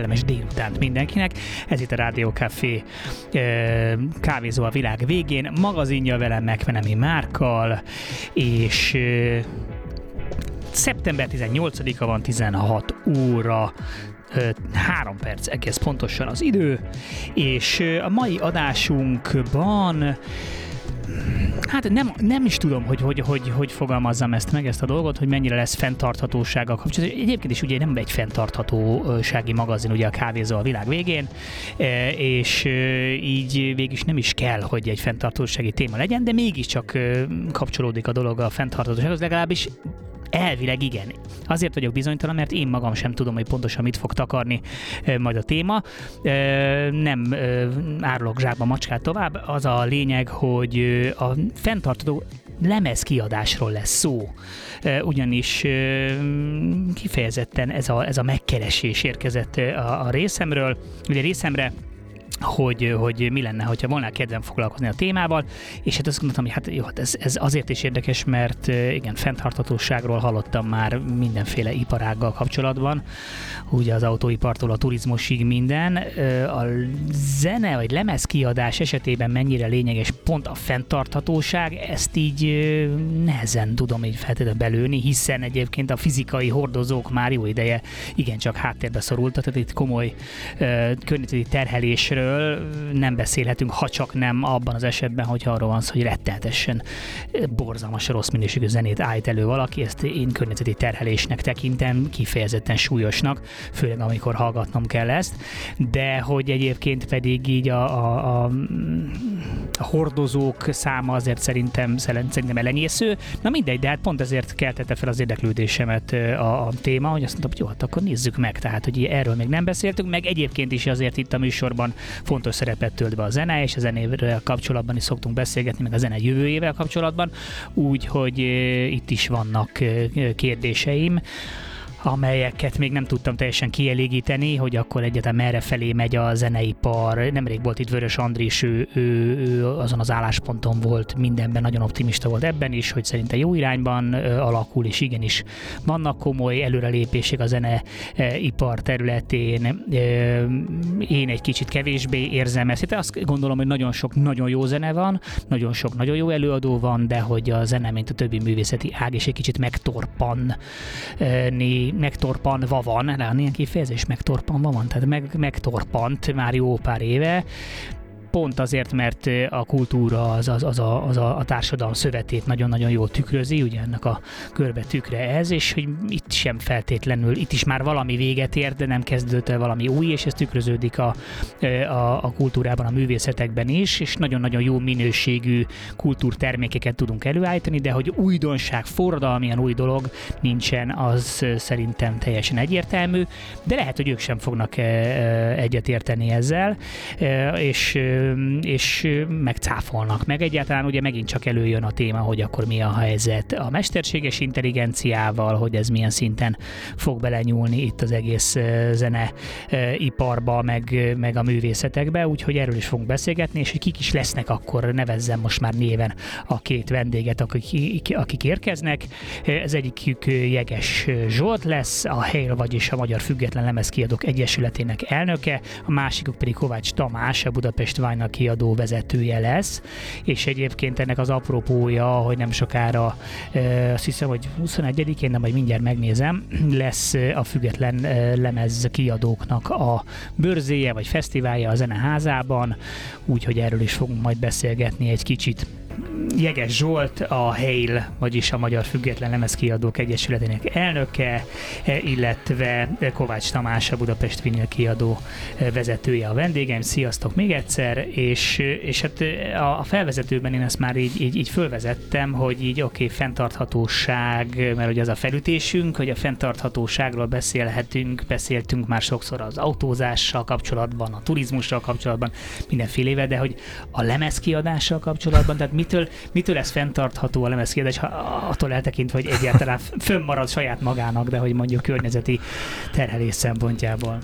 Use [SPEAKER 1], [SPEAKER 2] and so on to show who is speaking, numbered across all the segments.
[SPEAKER 1] kellemes délutánt mindenkinek. Ez itt a Rádió Café kávézó a világ végén, magazinja velem Megvenemi Márkal, és szeptember 18-a van 16 óra, 3 perc egész pontosan az idő, és a mai adásunkban Hát nem, nem is tudom, hogy hogy, hogy hogy fogalmazzam ezt meg, ezt a dolgot, hogy mennyire lesz fenntarthatósággal kapcsolatban. Egyébként is ugye nem egy fenntarthatósági magazin, ugye a kávézó a világ végén, e, és e, így végig nem is kell, hogy egy fenntarthatósági téma legyen, de mégiscsak e, kapcsolódik a dolog a fenntarthatósághoz, legalábbis Elvileg igen. Azért vagyok bizonytalan, mert én magam sem tudom, hogy pontosan mit fog takarni majd a téma. Nem árulok zsákba macskát tovább. Az a lényeg, hogy a fenntartó lemez kiadásról lesz szó, ugyanis kifejezetten ez a, ez a megkeresés érkezett a, a részemről, ugye részemre, hogy, hogy mi lenne, hogyha volna kedvem foglalkozni a témával, és hát azt gondoltam, hogy hát jó, hát ez, ez azért is érdekes, mert igen, fenntarthatóságról hallottam már mindenféle iparággal kapcsolatban, ugye az autóipartól a turizmusig minden. A zene vagy lemez kiadás esetében mennyire lényeges pont a fenntarthatóság, ezt így nehezen tudom így feltétlenül belőni, hiszen egyébként a fizikai hordozók már jó ideje igencsak háttérbe szorultak, tehát itt komoly környezeti terhelésről amiről nem beszélhetünk, ha csak nem abban az esetben, hogy arról van szó, hogy rettenetesen borzalmas rossz minőségű zenét állít elő valaki, ezt én környezeti terhelésnek tekintem, kifejezetten súlyosnak, főleg amikor hallgatnom kell ezt, de hogy egyébként pedig így a, a, a, a hordozók száma azért szerintem, szerintem elenyésző. Na mindegy, de hát pont ezért keltette fel az érdeklődésemet a, a téma, hogy azt mondtam, hogy jó, hát akkor nézzük meg, tehát hogy erről még nem beszéltünk, meg egyébként is azért itt a műsorban fontos szerepet tölt be a zene, és a zenével kapcsolatban is szoktunk beszélgetni, meg a zene jövőjével kapcsolatban, úgy, hogy itt is vannak kérdéseim amelyeket még nem tudtam teljesen kielégíteni, hogy akkor egyáltalán merre felé megy a zeneipar. Nemrég volt itt Vörös Andris, ő, ő, ő azon az állásponton volt mindenben, nagyon optimista volt ebben is, hogy szerinte jó irányban alakul, és igenis vannak komoly előrelépések a zeneipar területén. Én egy kicsit kevésbé érzem ezt. Itt azt gondolom, hogy nagyon sok nagyon jó zene van, nagyon sok nagyon jó előadó van, de hogy a zene, mint a többi művészeti ág, és egy kicsit megtorpan megtorpanva van, de ilyen kifejezés megtorpanva van, tehát meg, megtorpant már jó pár éve, pont azért, mert a kultúra az, az, az, a, az a, a társadalom szövetét nagyon-nagyon jól tükrözi, ugye ennek a körbe tükre ez, és hogy itt sem feltétlenül, itt is már valami véget ért, de nem kezdődött el valami új, és ez tükröződik a, a, a kultúrában, a művészetekben is, és nagyon-nagyon jó minőségű kultúrtermékeket tudunk előállítani, de hogy újdonság, forradalmian új dolog nincsen, az szerintem teljesen egyértelmű, de lehet, hogy ők sem fognak egyetérteni ezzel, és és megcáfolnak meg. Egyáltalán ugye megint csak előjön a téma, hogy akkor mi a helyzet a mesterséges intelligenciával, hogy ez milyen szinten fog belenyúlni itt az egész zeneiparba, meg, meg a művészetekbe, úgyhogy erről is fogunk beszélgetni, és hogy kik is lesznek, akkor nevezzem most már néven a két vendéget, akik, akik érkeznek. Az egyikük Jeges Zsolt lesz, a Hail, vagyis a Magyar Független Lemezkiadók Egyesületének elnöke, a másikuk pedig Kovács Tamás, a Budapest Vinyl kiadó vezetője lesz, és egyébként ennek az apropója, hogy nem sokára, azt hiszem, hogy 21-én, de majd mindjárt megnézem, lesz a független lemez kiadóknak a bőrzéje, vagy fesztiválja a Zeneházában, úgyhogy erről is fogunk majd beszélgetni egy kicsit. Jeges Zsolt, a Hail, vagyis a Magyar Független Lemezkiadók Egyesületének elnöke, illetve Kovács Tamás, a Budapest Vinyl kiadó vezetője a vendégem. Sziasztok még egyszer, és, és hát a felvezetőben én ezt már így, így, így fölvezettem, hogy így oké, okay, fenntarthatóság, mert ugye az a felütésünk, hogy a fenntarthatóságról beszélhetünk, beszéltünk már sokszor az autózással kapcsolatban, a turizmussal kapcsolatban, mindenféle, de hogy a lemezkiadással kapcsolatban, tehát mitől, mitől ez fenntartható a lemezkiadás, attól eltekintve, hogy egyáltalán fönnmarad saját magának, de hogy mondjuk környezeti terhelés szempontjából?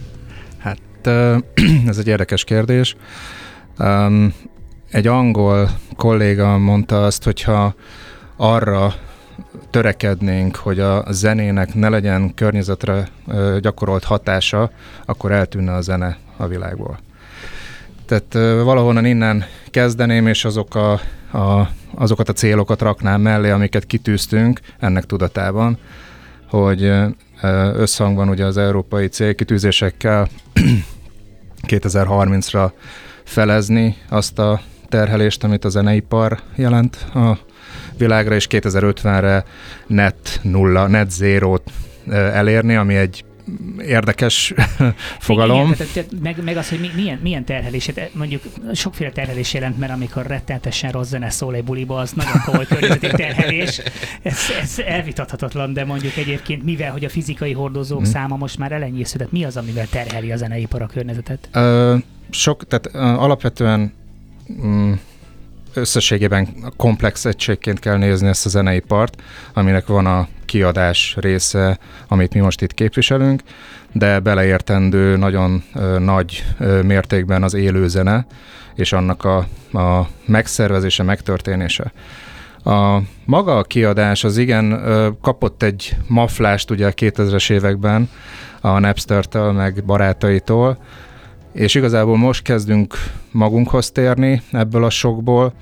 [SPEAKER 2] Hát ez egy érdekes kérdés. Egy angol kolléga mondta azt, hogyha arra törekednénk, hogy a zenének ne legyen környezetre gyakorolt hatása, akkor eltűnne a zene a világból. Tehát valahonnan innen kezdeném, és azok a, a, azokat a célokat raknám mellé, amiket kitűztünk ennek tudatában, hogy összhangban ugye az európai célkitűzésekkel 2030-ra felezni azt a terhelést, amit a zeneipar jelent a világra, és 2050-re net nulla, net zero elérni, ami egy érdekes fogalom. Igen,
[SPEAKER 1] tehát, meg, meg az, hogy milyen, milyen terhelés, mondjuk sokféle terhelés jelent, mert amikor rettenetesen rossz zene szól egy buliba, az nagyon komoly környezeti terhelés. Ez, ez elvitathatatlan, de mondjuk egyébként, mivel hogy a fizikai hordozók hmm. száma most már elenyésző, tehát mi az, amivel terheli a zeneipar a környezetet?
[SPEAKER 2] Ö, sok, tehát ö, alapvetően mm, összességében komplex egységként kell nézni ezt a zeneipart, aminek van a kiadás része, amit mi most itt képviselünk, de beleértendő nagyon nagy mértékben az élő zene, és annak a, a megszervezése, megtörténése. A maga a kiadás az igen kapott egy maflást ugye a 2000-es években a Napster-től, meg barátaitól, és igazából most kezdünk magunkhoz térni ebből a sokból,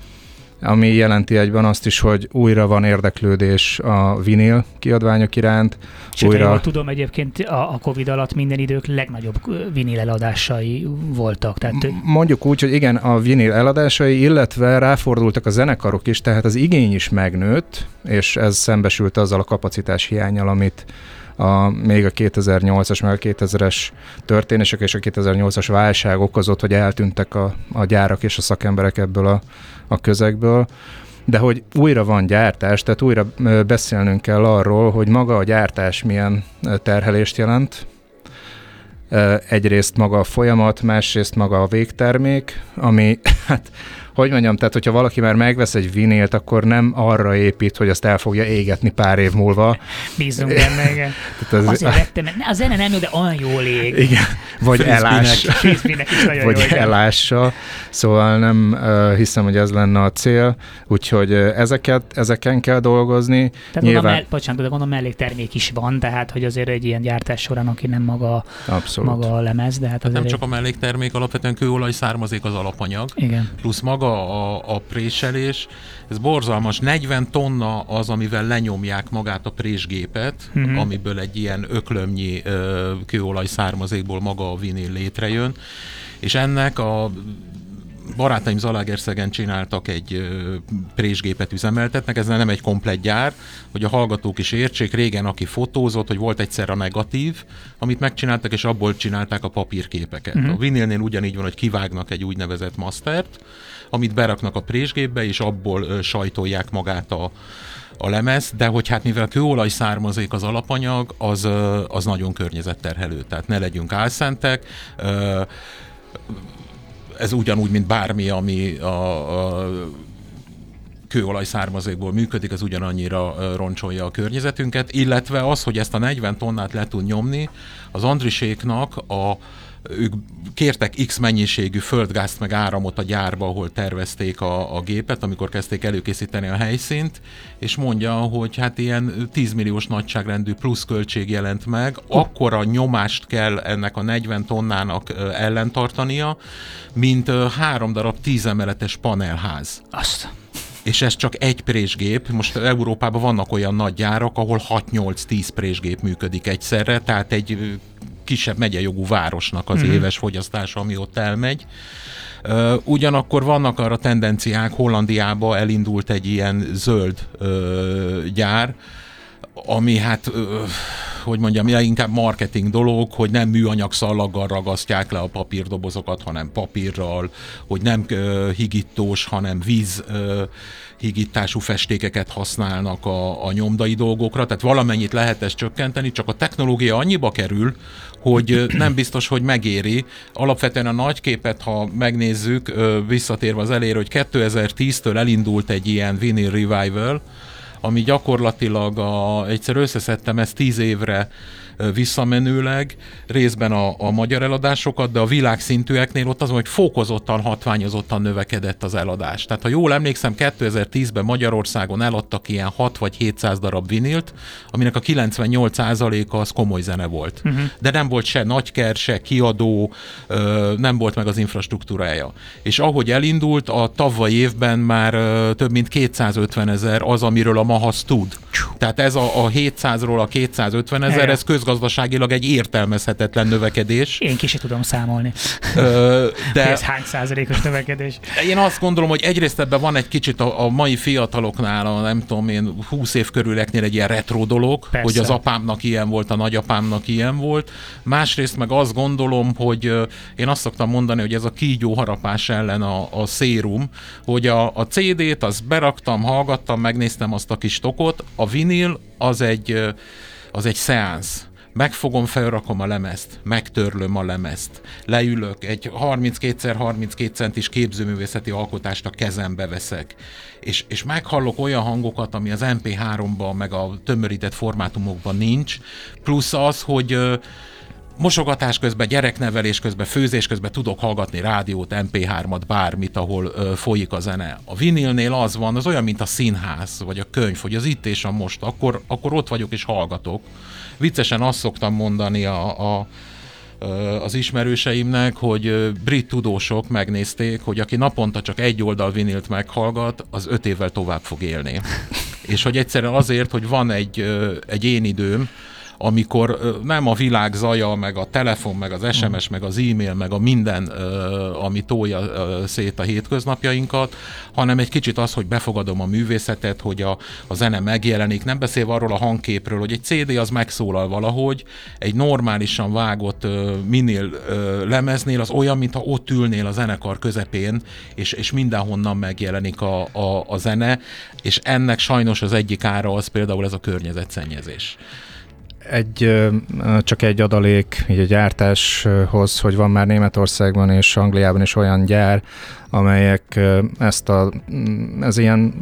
[SPEAKER 2] ami jelenti egyben azt is, hogy újra van érdeklődés a vinil kiadványok iránt.
[SPEAKER 1] Sőt, újra... jól tudom, egyébként a, a Covid alatt minden idők legnagyobb vinil eladásai voltak. Tehát...
[SPEAKER 2] Mondjuk úgy, hogy igen, a vinil eladásai, illetve ráfordultak a zenekarok is, tehát az igény is megnőtt, és ez szembesült azzal a kapacitás hiányjal, amit a, még a 2008-as, meg a 2000-es történések és a 2008-as válság okozott, hogy eltűntek a, a gyárak és a szakemberek ebből a, a közegből de hogy újra van gyártás, tehát újra beszélnünk kell arról, hogy maga a gyártás milyen terhelést jelent. Egyrészt maga a folyamat, másrészt maga a végtermék, ami hát hogy mondjam, tehát hogyha valaki már megvesz egy vinélt, akkor nem arra épít, hogy azt el fogja égetni pár év múlva.
[SPEAKER 1] Bízunk benne, igen. az, Azért vettem, a zene nem jó, de olyan jól ég.
[SPEAKER 2] Igen, vagy elás. is vagy jó, elássa. Szóval nem uh, hiszem, hogy ez lenne a cél, úgyhogy uh, ezeket, ezeken kell dolgozni.
[SPEAKER 1] Tehát Nyilván... mell- bocsánat, de gondolom melléktermék is van, tehát hogy azért egy ilyen gyártás során, aki nem maga, Abszolút. maga a lemez, de hát, hát
[SPEAKER 3] nem csak a melléktermék, alapvetően kőolaj származék az alapanyag.
[SPEAKER 1] Igen.
[SPEAKER 3] Plusz maga maga a, a préselés, ez borzalmas. 40 tonna az, amivel lenyomják magát a présgépet, uh-huh. amiből egy ilyen öklömnyi ö, kőolaj származékból maga a vinil létrejön, és ennek a barátaim Zalaegerszegen csináltak egy présgépet üzemeltetnek, ez nem egy komplet gyár, hogy a hallgatók is értsék, régen aki fotózott, hogy volt egyszer a negatív, amit megcsináltak, és abból csinálták a papírképeket. Uh-huh. A vinilnél ugyanígy van, hogy kivágnak egy úgynevezett mastert, amit beraknak a présgépbe, és abból sajtolják magát a, a lemez, de hogy hát mivel kőolaj származék az alapanyag, az, az nagyon környezetterhelő, tehát ne legyünk álszentek. Ez ugyanúgy, mint bármi, ami a, a kőolaj származékból működik, az ugyanannyira roncsolja a környezetünket, illetve az, hogy ezt a 40 tonnát le tud nyomni, az Andriséknak a ők kértek X mennyiségű földgázt meg áramot a gyárba, ahol tervezték a, a gépet, amikor kezdték előkészíteni a helyszínt, és mondja, hogy hát ilyen 10 milliós nagyságrendű plusz költség jelent meg, akkora nyomást kell ennek a 40 tonnának ellentartania, mint három darab 10 emeletes panelház.
[SPEAKER 1] Azt
[SPEAKER 3] és ez csak egy présgép. Most Európában vannak olyan nagy gyárak, ahol 6-8-10 présgép működik egyszerre, tehát egy kisebb megyejogú városnak az mm-hmm. éves fogyasztása, ami ott elmegy. Ugyanakkor vannak arra tendenciák, Hollandiába elindult egy ilyen zöld gyár, ami hát, hogy mondjam, inkább marketing dolog, hogy nem műanyag szallaggal ragasztják le a papírdobozokat, hanem papírral, hogy nem higítós, hanem víz higítású festékeket használnak a, a nyomdai dolgokra, tehát valamennyit lehet ezt csökkenteni, csak a technológia annyiba kerül, hogy nem biztos, hogy megéri. Alapvetően a nagyképet, ha megnézzük, visszatérve az elére, hogy 2010-től elindult egy ilyen vinyl revival, ami gyakorlatilag a, egyszer összeszedtem ezt tíz évre visszamenőleg, részben a, a magyar eladásokat, de a világszintűeknél ott az, hogy fokozottan, hatványozottan növekedett az eladás. Tehát ha jól emlékszem, 2010-ben Magyarországon eladtak ilyen 6 vagy 700 darab vinilt, aminek a 98%-a az komoly zene volt. Uh-huh. De nem volt se nagyker, se kiadó, nem volt meg az infrastruktúrája. És ahogy elindult, a tavaly évben már több mint 250 ezer az, amiről a Mahasz tud. Tehát ez a, a 700-ról a 250 ezer, ez közgazdaságilag egy értelmezhetetlen növekedés.
[SPEAKER 1] Én ki tudom számolni.
[SPEAKER 3] Ö, de
[SPEAKER 1] ez hány százalékos növekedés?
[SPEAKER 3] Én azt gondolom, hogy egyrészt ebben van egy kicsit a, a mai fiataloknál, a nem tudom én, 20 év körüleknél egy ilyen retro dolog, Persze. hogy az apámnak ilyen volt, a nagyapámnak ilyen volt. Másrészt meg azt gondolom, hogy én azt szoktam mondani, hogy ez a kígyó harapás ellen a, a szérum, hogy a, a CD-t az beraktam, hallgattam, megnéztem azt a kis tokot, a vinil az egy, az egy szeánsz megfogom, felrakom a lemezt, megtörlöm a lemezt, leülök, egy 32x32 centis képzőművészeti alkotást a kezembe veszek, és, és meghallok olyan hangokat, ami az MP3-ban, meg a tömörített formátumokban nincs, plusz az, hogy mosogatás közben, gyereknevelés közben, főzés közben tudok hallgatni rádiót, MP3-at, bármit, ahol ö, folyik a zene. A vinilnél az van, az olyan, mint a színház, vagy a könyv, hogy az itt és a most, akkor, akkor ott vagyok és hallgatok. Viccesen azt szoktam mondani a, a az ismerőseimnek, hogy brit tudósok megnézték, hogy aki naponta csak egy oldal vinilt meghallgat, az öt évvel tovább fog élni. És hogy egyszerűen azért, hogy van egy, egy én időm, amikor nem a világ zaja, meg a telefon, meg az SMS, meg az e-mail, meg a minden, ami tolja szét a hétköznapjainkat, hanem egy kicsit az, hogy befogadom a művészetet, hogy a, a zene megjelenik, nem beszélve arról a hangképről, hogy egy CD az megszólal valahogy, egy normálisan vágott minél lemeznél az olyan, mintha ott ülnél a zenekar közepén, és, és mindenhonnan megjelenik a, a, a zene, és ennek sajnos az egyik ára az például ez a környezetszennyezés
[SPEAKER 2] egy, csak egy adalék így a gyártáshoz, hogy van már Németországban és Angliában is olyan gyár, amelyek ezt a, mm, ez ilyen,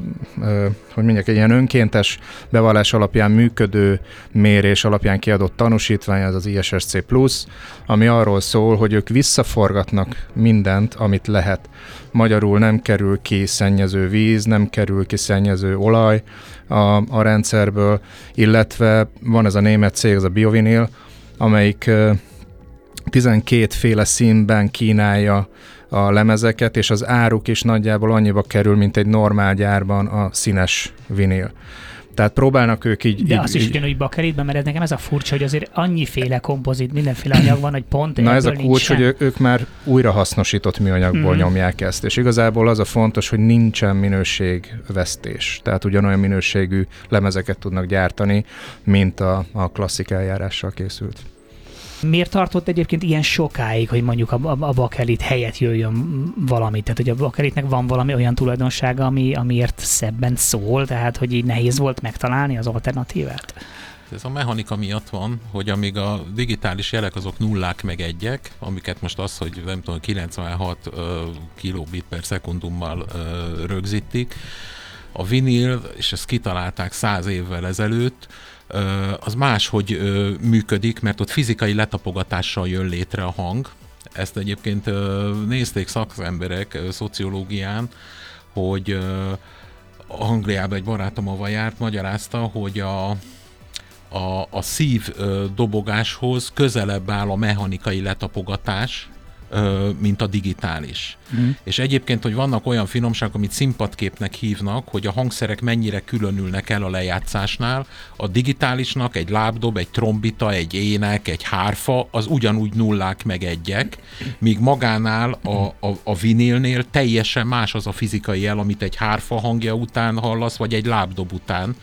[SPEAKER 2] hogy mondjak, egy ilyen önkéntes bevallás alapján működő mérés alapján kiadott tanúsítvány, az az ISSC+, ami arról szól, hogy ők visszaforgatnak mindent, amit lehet. Magyarul nem kerül ki szennyező víz, nem kerül ki szennyező olaj a, a rendszerből, illetve van ez a német cég, ez a Biovinil, amelyik 12 féle színben kínálja a lemezeket, és az áruk is nagyjából annyiba kerül, mint egy normál gyárban a színes vinil. Tehát próbálnak ők így...
[SPEAKER 1] De
[SPEAKER 2] így,
[SPEAKER 1] azt is ugyanúgy bakeritben, mert ez nekem ez a furcsa, hogy azért annyiféle kompozit, mindenféle anyag van, hogy pont
[SPEAKER 2] Na ez a kulcs, hogy ők már újra hasznosított műanyagból mm. nyomják ezt, és igazából az a fontos, hogy nincsen minőségvesztés. Tehát ugyanolyan minőségű lemezeket tudnak gyártani, mint a, a klasszik eljárással készült.
[SPEAKER 1] Miért tartott egyébként ilyen sokáig, hogy mondjuk a, a, a bakelit helyett jöjjön valami? Tehát, hogy a bakelitnek van valami olyan tulajdonsága, ami, amiért szebben szól, tehát, hogy így nehéz volt megtalálni az alternatívát?
[SPEAKER 3] Ez a mechanika miatt van, hogy amíg a digitális jelek azok nullák meg egyek, amiket most az, hogy nem tudom, 96 uh, kilobit per szekundummal rögzítik, a vinil, és ezt kitalálták száz évvel ezelőtt, az máshogy működik, mert ott fizikai letapogatással jön létre a hang. Ezt egyébként nézték szakemberek szociológián, hogy Angliában egy barátom ahol járt, magyarázta, hogy a, a, a szív dobogáshoz közelebb áll a mechanikai letapogatás, mint a digitális. Mm. És egyébként, hogy vannak olyan finomságok, amit színpadképnek hívnak, hogy a hangszerek mennyire különülnek el a lejátszásnál, a digitálisnak egy lábdob, egy trombita, egy ének, egy hárfa, az ugyanúgy nullák meg egyek, míg magánál a, a, a vinilnél teljesen más az a fizikai jel, amit egy hárfa hangja után hallasz, vagy egy lábdob után.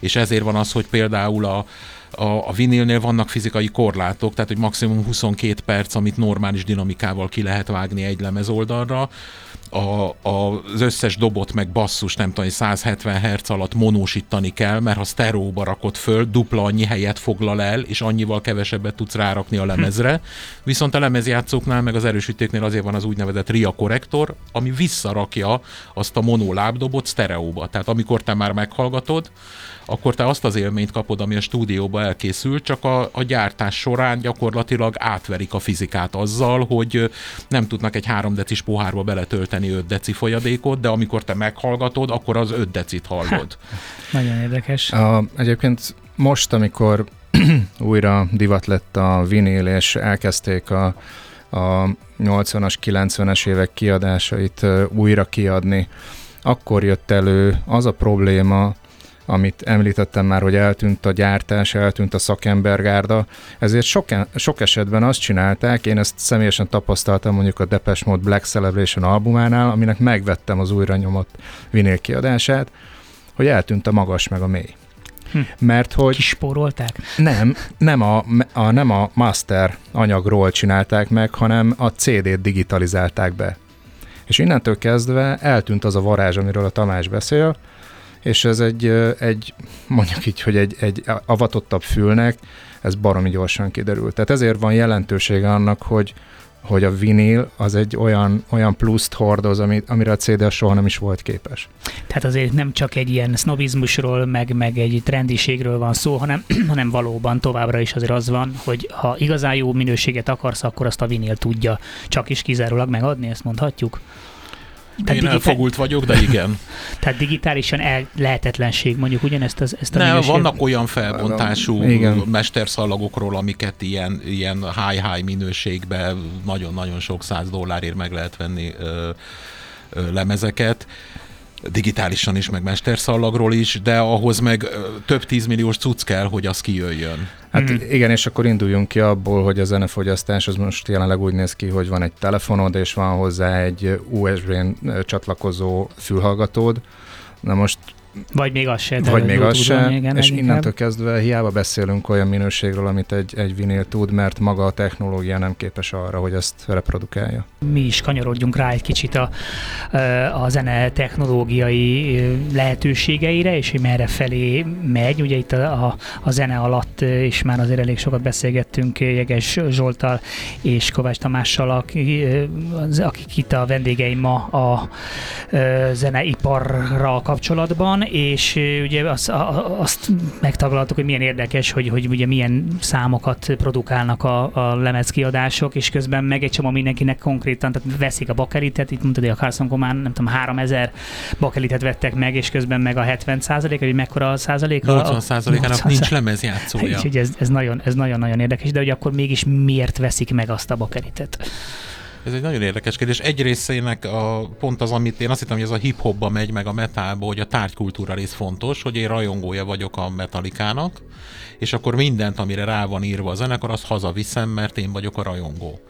[SPEAKER 3] És ezért van az, hogy például a, a, a vinilnél vannak fizikai korlátok, tehát hogy maximum 22 perc, amit normális dinamikával ki lehet vágni egy lemez oldalra. a, a, az összes dobot meg basszus, nem tudom, 170 Hz alatt monósítani kell, mert ha sztereóba rakod föl, dupla annyi helyet foglal el, és annyival kevesebbet tudsz rárakni a lemezre. Viszont a lemezjátszóknál, meg az erősítéknél azért van az úgynevezett RIA korrektor, ami visszarakja azt a monó lábdobot sztereóba. Tehát amikor te már meghallgatod, akkor te azt az élményt kapod, ami a stúdióba elkészült, csak a, a gyártás során gyakorlatilag átverik a fizikát azzal, hogy nem tudnak egy 3 decis pohárba beletölteni 5 deci folyadékot, de amikor te meghallgatod, akkor az 5 decit hallod. Ha,
[SPEAKER 1] nagyon érdekes.
[SPEAKER 2] A, egyébként most, amikor újra divat lett a vinil, és elkezdték a, a 80-as, 90-es évek kiadásait újra kiadni, akkor jött elő az a probléma, amit említettem már, hogy eltűnt a gyártás, eltűnt a szakembergárda, ezért sok, sok esetben azt csinálták, én ezt személyesen tapasztaltam mondjuk a Depeche Mode Black Celebration albumánál, aminek megvettem az újra nyomott vinél kiadását, hogy eltűnt a magas meg a mély.
[SPEAKER 1] Hm. Mert hogy... Kispórolták?
[SPEAKER 2] Nem, nem a, a, nem a master anyagról csinálták meg, hanem a CD-t digitalizálták be. És innentől kezdve eltűnt az a varázs, amiről a Tamás beszél, és ez egy, egy mondjuk így, hogy egy, egy avatottabb fülnek, ez baromi gyorsan kiderült. Tehát ezért van jelentősége annak, hogy, hogy a vinil az egy olyan, olyan pluszt hordoz, ami, amire a CD soha nem is volt képes.
[SPEAKER 1] Tehát azért nem csak egy ilyen sznobizmusról, meg, meg egy trendiségről van szó, hanem, hanem valóban továbbra is azért az van, hogy ha igazán jó minőséget akarsz, akkor azt a vinil tudja csak is kizárólag megadni, ezt mondhatjuk.
[SPEAKER 3] Tehát Én digitál... elfogult vagyok, de igen.
[SPEAKER 1] Tehát digitálisan el lehetetlenség, mondjuk ugyanezt az, ezt a
[SPEAKER 3] Nem, minőség... vannak olyan felbontású igen. mesterszalagokról, amiket ilyen, ilyen high-high minőségben nagyon-nagyon sok száz dollárért meg lehet venni ö, ö, lemezeket digitálisan is, meg mesterszallagról is, de ahhoz meg több tízmilliós cucc kell, hogy az kijöjjön.
[SPEAKER 2] Hát mm. igen, és akkor induljunk ki abból, hogy a zenefogyasztás az most jelenleg úgy néz ki, hogy van egy telefonod, és van hozzá egy USB-n csatlakozó fülhallgatód. Na most
[SPEAKER 1] vagy még az se.
[SPEAKER 2] Vagy még az se, igen, és innentől inkább. kezdve hiába beszélünk olyan minőségről, amit egy, egy vinél tud, mert maga a technológia nem képes arra, hogy ezt reprodukálja.
[SPEAKER 1] Mi is kanyarodjunk rá egy kicsit a, a zene technológiai lehetőségeire, és hogy merre felé megy. Ugye itt a, a, a zene alatt is már azért elég sokat beszélgettünk Jeges Zsoltal és Kovács Tamással, akik itt a vendégeim ma a, a zeneiparral kapcsolatban és ugye azt, azt megtaglaltuk, hogy milyen érdekes, hogy, hogy ugye milyen számokat produkálnak a, a lemezkiadások, és közben meg egy csomó mindenkinek konkrétan, tehát veszik a bakelitet, itt mondtad, hogy a Carson Command, nem tudom, 3000 bakelitet vettek meg, és közben meg a 70 százalék, vagy mekkora a százalék?
[SPEAKER 3] 80 százalékának nincs lemezjátszója.
[SPEAKER 1] És ez, ez, nagyon, ez nagyon-nagyon érdekes, de hogy akkor mégis miért veszik meg azt a bakelitet?
[SPEAKER 3] Ez egy nagyon érdekes kérdés. Egy részének a, pont az, amit én azt hittem, hogy ez a hip-hopba megy, meg a metalba, hogy a tárgykultúra rész fontos, hogy én rajongója vagyok a metalikának, és akkor mindent, amire rá van írva a zenekar, azt hazaviszem, mert én vagyok a rajongó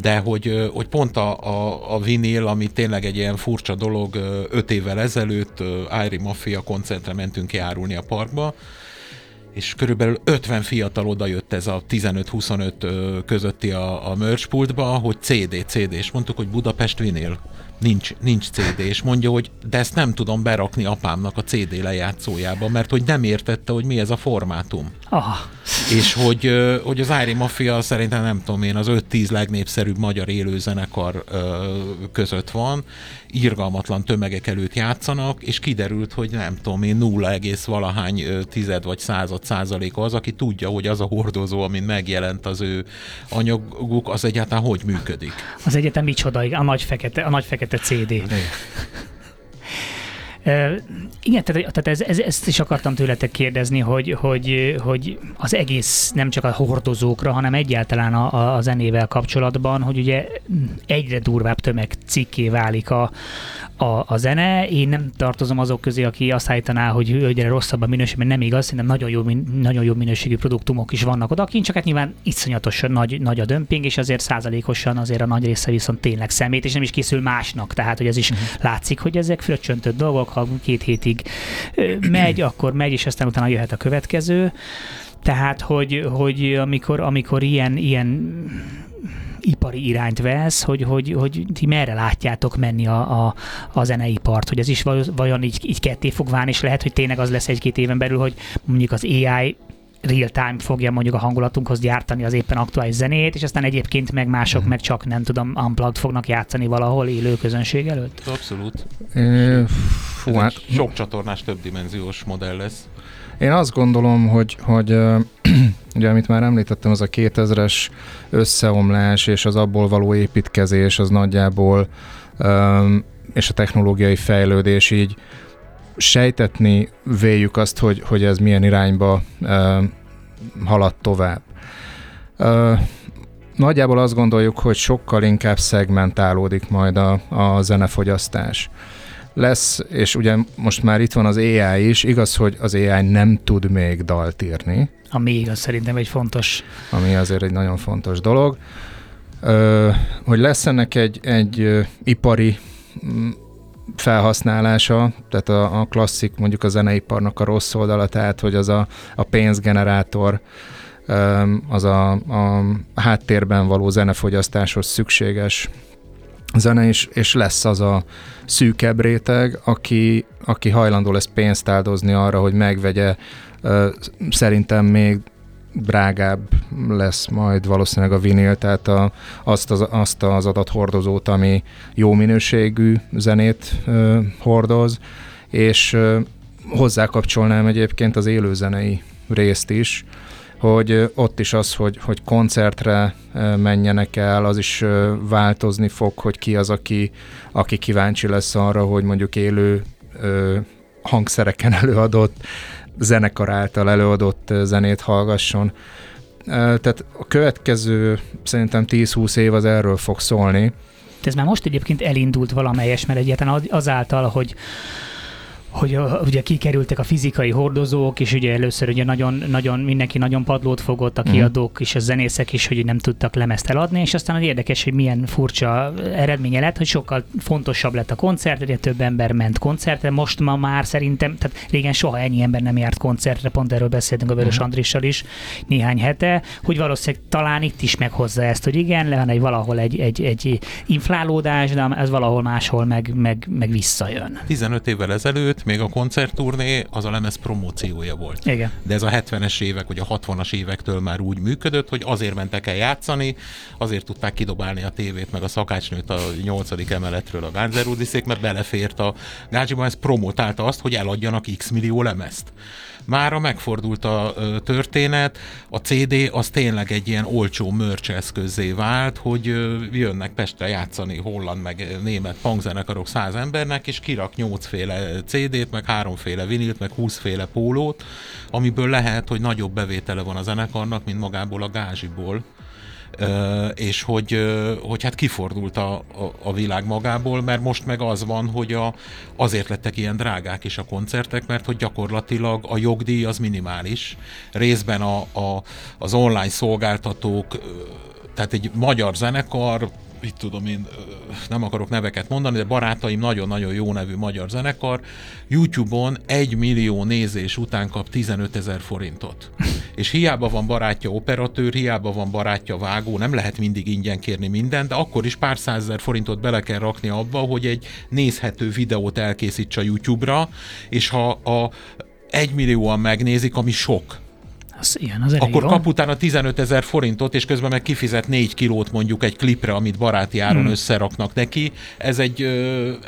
[SPEAKER 3] de hogy, hogy pont a, a, a vinil, ami tényleg egy ilyen furcsa dolog, öt évvel ezelőtt Irie Mafia koncertre mentünk kiárulni a parkba, és körülbelül 50 fiatal oda jött ez a 15-25 közötti a, a merchpultba, hogy CD, CD, és mondtuk, hogy Budapest vinél nincs, nincs CD, és mondja, hogy de ezt nem tudom berakni apámnak a CD lejátszójába, mert hogy nem értette, hogy mi ez a formátum.
[SPEAKER 1] Ah.
[SPEAKER 3] És hogy, hogy az Ári Mafia szerintem nem tudom én, az 5-10 legnépszerűbb magyar élőzenekar között van, irgalmatlan tömegek előtt játszanak, és kiderült, hogy nem tudom én, 0, valahány tized vagy század százaléka az, aki tudja, hogy az a hordozó, amin megjelent az ő anyaguk, az egyáltalán hogy működik.
[SPEAKER 1] Az egyetem micsoda, a nagy fekete, a nagy fekete CD. Igen, tehát, tehát ez, ez, ezt is akartam tőletek kérdezni, hogy, hogy, hogy az egész nem csak a hordozókra, hanem egyáltalán a, a zenével kapcsolatban, hogy ugye egyre durvább tömeg cikké válik a, a, a zene. Én nem tartozom azok közé, aki azt állítaná, hogy egyre rosszabb a minőség, mert nem igaz, szerintem nagyon jó, nagyon jó minőségű produktumok is vannak odakint, csak hát nyilván iszonyatosan nagy, nagy a dömping, és azért százalékosan azért a nagy része viszont tényleg szemét, és nem is készül másnak. Tehát, hogy ez is uh-huh. látszik, hogy ezek fröccsöntött dolgok, ha két hétig megy, akkor megy, és aztán utána jöhet a következő. Tehát, hogy, hogy amikor, amikor ilyen, ilyen ipari irányt vesz, hogy, hogy, hogy ti merre látjátok menni a, a, a zeneipart, hogy ez is vajon így, így ketté fog válni, és lehet, hogy tényleg az lesz egy-két éven belül, hogy mondjuk az AI real-time fogja mondjuk a hangulatunkhoz gyártani az éppen aktuális zenét, és aztán egyébként meg mások mm. meg csak nem tudom, unplugged fognak játszani valahol élő közönség előtt?
[SPEAKER 3] Abszolút.
[SPEAKER 2] Fú,
[SPEAKER 3] hát... Sok csatornás, többdimenziós modell lesz.
[SPEAKER 2] Én azt gondolom, hogy, hogy ugye amit már említettem, az a 2000-es összeomlás és az abból való építkezés az nagyjából és a technológiai fejlődés így sejtetni véljük azt, hogy, hogy ez milyen irányba uh, halad tovább. Uh, nagyjából azt gondoljuk, hogy sokkal inkább szegmentálódik majd a, a zenefogyasztás. Lesz, és ugye most már itt van az AI is, igaz, hogy az AI nem tud még dalt írni.
[SPEAKER 1] Ami igaz, szerintem egy fontos...
[SPEAKER 2] Ami azért egy nagyon fontos dolog. Uh, hogy lesz ennek egy, egy ipari felhasználása, tehát a, a klasszik mondjuk a zeneiparnak a rossz oldala, tehát hogy az a, a pénzgenerátor, az a, a háttérben való zenefogyasztáshoz szükséges zene is, és lesz az a szűkebb réteg, aki, aki hajlandó lesz pénzt áldozni arra, hogy megvegye szerintem még drágább lesz majd valószínűleg a vinil, tehát a, azt, az, azt az adathordozót, ami jó minőségű zenét ö, hordoz, és ö, hozzákapcsolnám egyébként az élőzenei részt is, hogy ott is az, hogy, hogy koncertre menjenek el, az is változni fog, hogy ki az, aki, aki kíváncsi lesz arra, hogy mondjuk élő hangszereken előadott zenekar által előadott zenét hallgasson. Tehát a következő szerintem 10-20 év az erről fog szólni.
[SPEAKER 1] Ez már most egyébként elindult valamelyes, mert egyáltalán azáltal, hogy hogy ugye kikerültek a fizikai hordozók, és ugye először ugye nagyon, nagyon mindenki nagyon padlót fogott, a mhm. kiadók mm. és a zenészek is, hogy nem tudtak lemezt eladni, és aztán az érdekes, hogy milyen furcsa eredménye lett, hogy sokkal fontosabb lett a koncert, ugye több ember ment koncertre, most ma már szerintem, tehát régen soha ennyi ember nem járt koncertre, pont erről beszéltünk a Vörös mm. Andrissal is néhány hete, hogy valószínűleg talán itt is meghozza ezt, hogy igen, le van egy valahol egy, egy, egy inflálódás, de ez valahol máshol meg, meg, meg visszajön.
[SPEAKER 3] 15 évvel ezelőtt még a koncertturné az a lemez promóciója volt.
[SPEAKER 1] Igen.
[SPEAKER 3] De ez a 70-es évek vagy a 60-as évektől már úgy működött, hogy azért mentek el játszani, azért tudták kidobálni a tévét, meg a szakácsnőt a 8. emeletről a Gánzerúdiszék, mert belefért a Gácsiban, ez promotálta azt, hogy eladjanak x millió lemezt. Mára megfordult a történet, a CD az tényleg egy ilyen olcsó mörcs eszközé vált, hogy jönnek Pestre játszani holland meg német punkzenekarok száz embernek, és kirak nyolcféle CD-t, meg háromféle vinilt, meg húszféle pólót, amiből lehet, hogy nagyobb bevétele van a zenekarnak, mint magából a gázsiból és hogy, hogy hát kifordult a, a, a világ magából, mert most meg az van, hogy a, azért lettek ilyen drágák is a koncertek, mert hogy gyakorlatilag a jogdíj az minimális. Részben a, a, az online szolgáltatók tehát egy magyar zenekar mit tudom én, nem akarok neveket mondani, de barátaim nagyon-nagyon jó nevű magyar zenekar, YouTube-on egy millió nézés után kap 15 ezer forintot. És hiába van barátja operatőr, hiába van barátja vágó, nem lehet mindig ingyen kérni mindent, de akkor is pár százezer forintot bele kell rakni abba, hogy egy nézhető videót elkészíts a YouTube-ra, és ha a egy millióan megnézik, ami sok,
[SPEAKER 1] az, ilyen, az
[SPEAKER 3] Akkor
[SPEAKER 1] jó.
[SPEAKER 3] kap utána 15 ezer forintot, és közben meg kifizet 4 kilót mondjuk egy klipre, amit baráti áron hmm. összeraknak neki. Ez egy,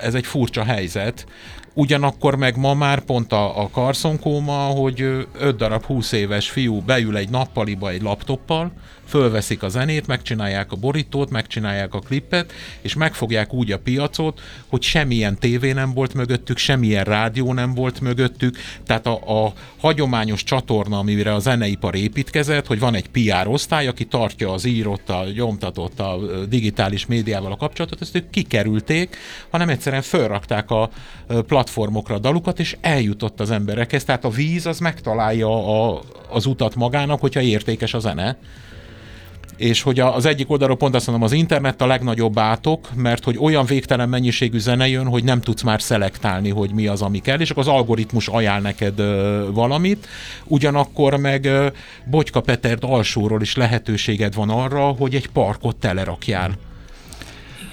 [SPEAKER 3] ez egy furcsa helyzet. Ugyanakkor meg ma már pont a, a karszonkóma, hogy 5 darab 20 éves fiú beül egy nappaliba egy laptoppal, fölveszik a zenét, megcsinálják a borítót, megcsinálják a klippet, és megfogják úgy a piacot, hogy semmilyen tévé nem volt mögöttük, semmilyen rádió nem volt mögöttük, tehát a, a hagyományos csatorna, amire a zeneipar építkezett, hogy van egy PR osztály, aki tartja az írott, a gyomtatott, a digitális médiával a kapcsolatot, ezt ők kikerülték, hanem egyszerűen felrakták a platformokra a dalukat, és eljutott az emberekhez. Tehát a víz az megtalálja a, az utat magának, hogyha értékes a zene és hogy az egyik oldalról pont azt mondom, az internet a legnagyobb átok, mert hogy olyan végtelen mennyiségű zene jön, hogy nem tudsz már szelektálni, hogy mi az, ami kell, és akkor az algoritmus ajánl neked valamit, ugyanakkor meg Bogyka Petert alsóról is lehetőséged van arra, hogy egy parkot telerakjál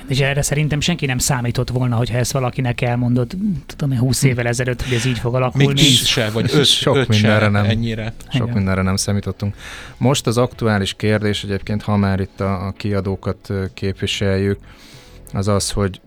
[SPEAKER 1] és erre szerintem senki nem számított volna, hogyha ezt valakinek elmondott, tudom én, 20 évvel ezelőtt, hogy ez így fog alakulni.
[SPEAKER 3] Még 10 se, vagy 5
[SPEAKER 2] sok
[SPEAKER 3] öt
[SPEAKER 2] mindenre
[SPEAKER 3] se,
[SPEAKER 2] nem.
[SPEAKER 3] ennyire.
[SPEAKER 2] Sok
[SPEAKER 1] Igen.
[SPEAKER 2] mindenre nem számítottunk. Most az aktuális kérdés egyébként, ha már itt a, a kiadókat képviseljük, az az, hogy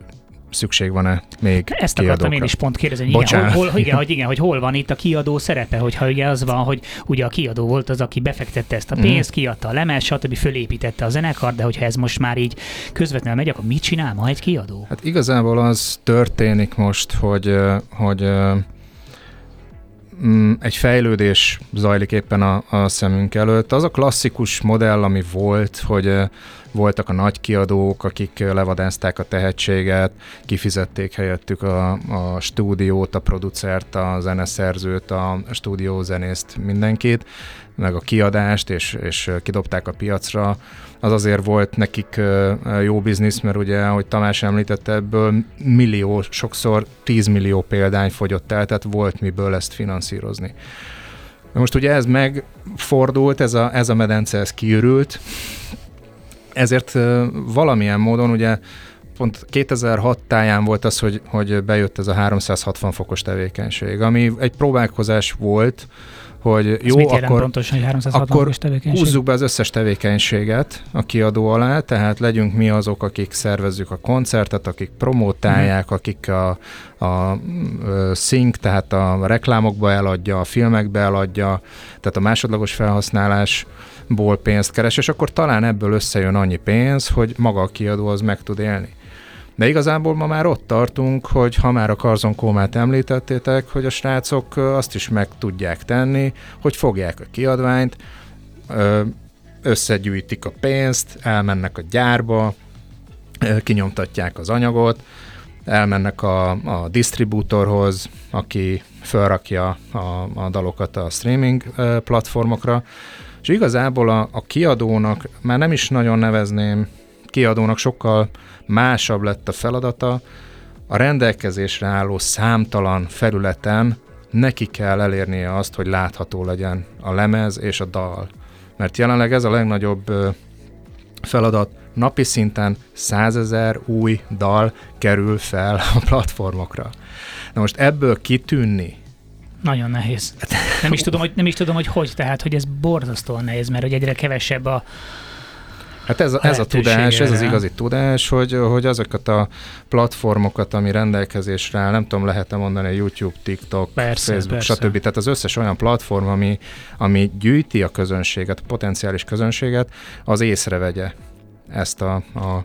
[SPEAKER 2] szükség van-e még
[SPEAKER 1] Ezt akartam
[SPEAKER 2] kiadókra.
[SPEAKER 1] én is pont kérdezni, hogy igen, hol, hol, igen, hogy igen, hogy hol van itt a kiadó szerepe, hogyha ugye az van, hogy ugye a kiadó volt az, aki befektette ezt a
[SPEAKER 2] Mhm.
[SPEAKER 1] pénzt, kiadta a lemez, stb. fölépítette a zenekar, de hogyha ez most már így közvetlenül megy, akkor mit csinál ma egy kiadó?
[SPEAKER 2] Hát igazából az történik most, hogy, hogy mm, egy fejlődés zajlik éppen a, a szemünk előtt. Az a klasszikus modell, ami volt, hogy voltak a nagy kiadók, akik levadázták a tehetséget, kifizették helyettük a, a stúdiót, a producert, a zeneszerzőt, a stúdiózenészt, mindenkit, meg a kiadást, és, és kidobták a piacra az azért volt nekik jó biznisz, mert ugye, ahogy Tamás említette, ebből millió, sokszor 10 millió példány fogyott el, tehát volt miből ezt finanszírozni. Most ugye ez megfordult, ez a, ez a medence, ez kiürült, ezért valamilyen módon ugye pont 2006 táján volt az, hogy, hogy bejött ez a 360 fokos tevékenység, ami egy próbálkozás volt, hogy
[SPEAKER 1] Ez
[SPEAKER 2] jó, akkor
[SPEAKER 1] pontosan, hogy 360
[SPEAKER 2] akkor
[SPEAKER 1] fokos tevékenység?
[SPEAKER 2] Húzzuk be az összes tevékenységet a kiadó alá, tehát legyünk mi azok, akik szervezzük a koncertet, akik promótálják,
[SPEAKER 1] Mhm.
[SPEAKER 2] akik a, a ö, sync, tehát a reklámokba eladja, a filmekbe eladja, tehát a másodlagos felhasználásból pénzt keres, és akkor talán ebből összejön annyi pénz, hogy maga a kiadó az meg tud élni. De igazából ma már ott tartunk, hogy ha már a Karzon Kómát említettétek, hogy a srácok azt is meg tudják tenni, hogy fogják a kiadványt, összegyűjtik a pénzt, elmennek a gyárba, kinyomtatják az anyagot, elmennek a, a disztribútorhoz, aki felrakja a, a dalokat a streaming platformokra, és igazából a, a kiadónak, már nem is nagyon nevezném kiadónak, sokkal másabb lett a feladata, a rendelkezésre álló számtalan felületen neki kell elérnie azt, hogy látható legyen a lemez és a dal. Mert jelenleg ez a legnagyobb feladat, napi szinten százezer új dal kerül fel a platformokra. Na most ebből kitűnni,
[SPEAKER 1] Nagyon nehéz. Nem is, tudom, hogy, nem is tudom, hogy hogy, tehát, hogy ez borzasztóan nehéz, mert hogy egyre kevesebb a,
[SPEAKER 2] Hát ez a, ez a tudás, ez az igazi tudás, hogy, hogy azokat a platformokat, ami rendelkezésre áll, nem tudom, lehet-e mondani, YouTube, TikTok,
[SPEAKER 1] Persze,
[SPEAKER 2] Facebook,
[SPEAKER 1] persze.
[SPEAKER 2] stb. Tehát az összes olyan platform, ami, ami gyűjti a közönséget, a potenciális közönséget, az észrevegye ezt a, a,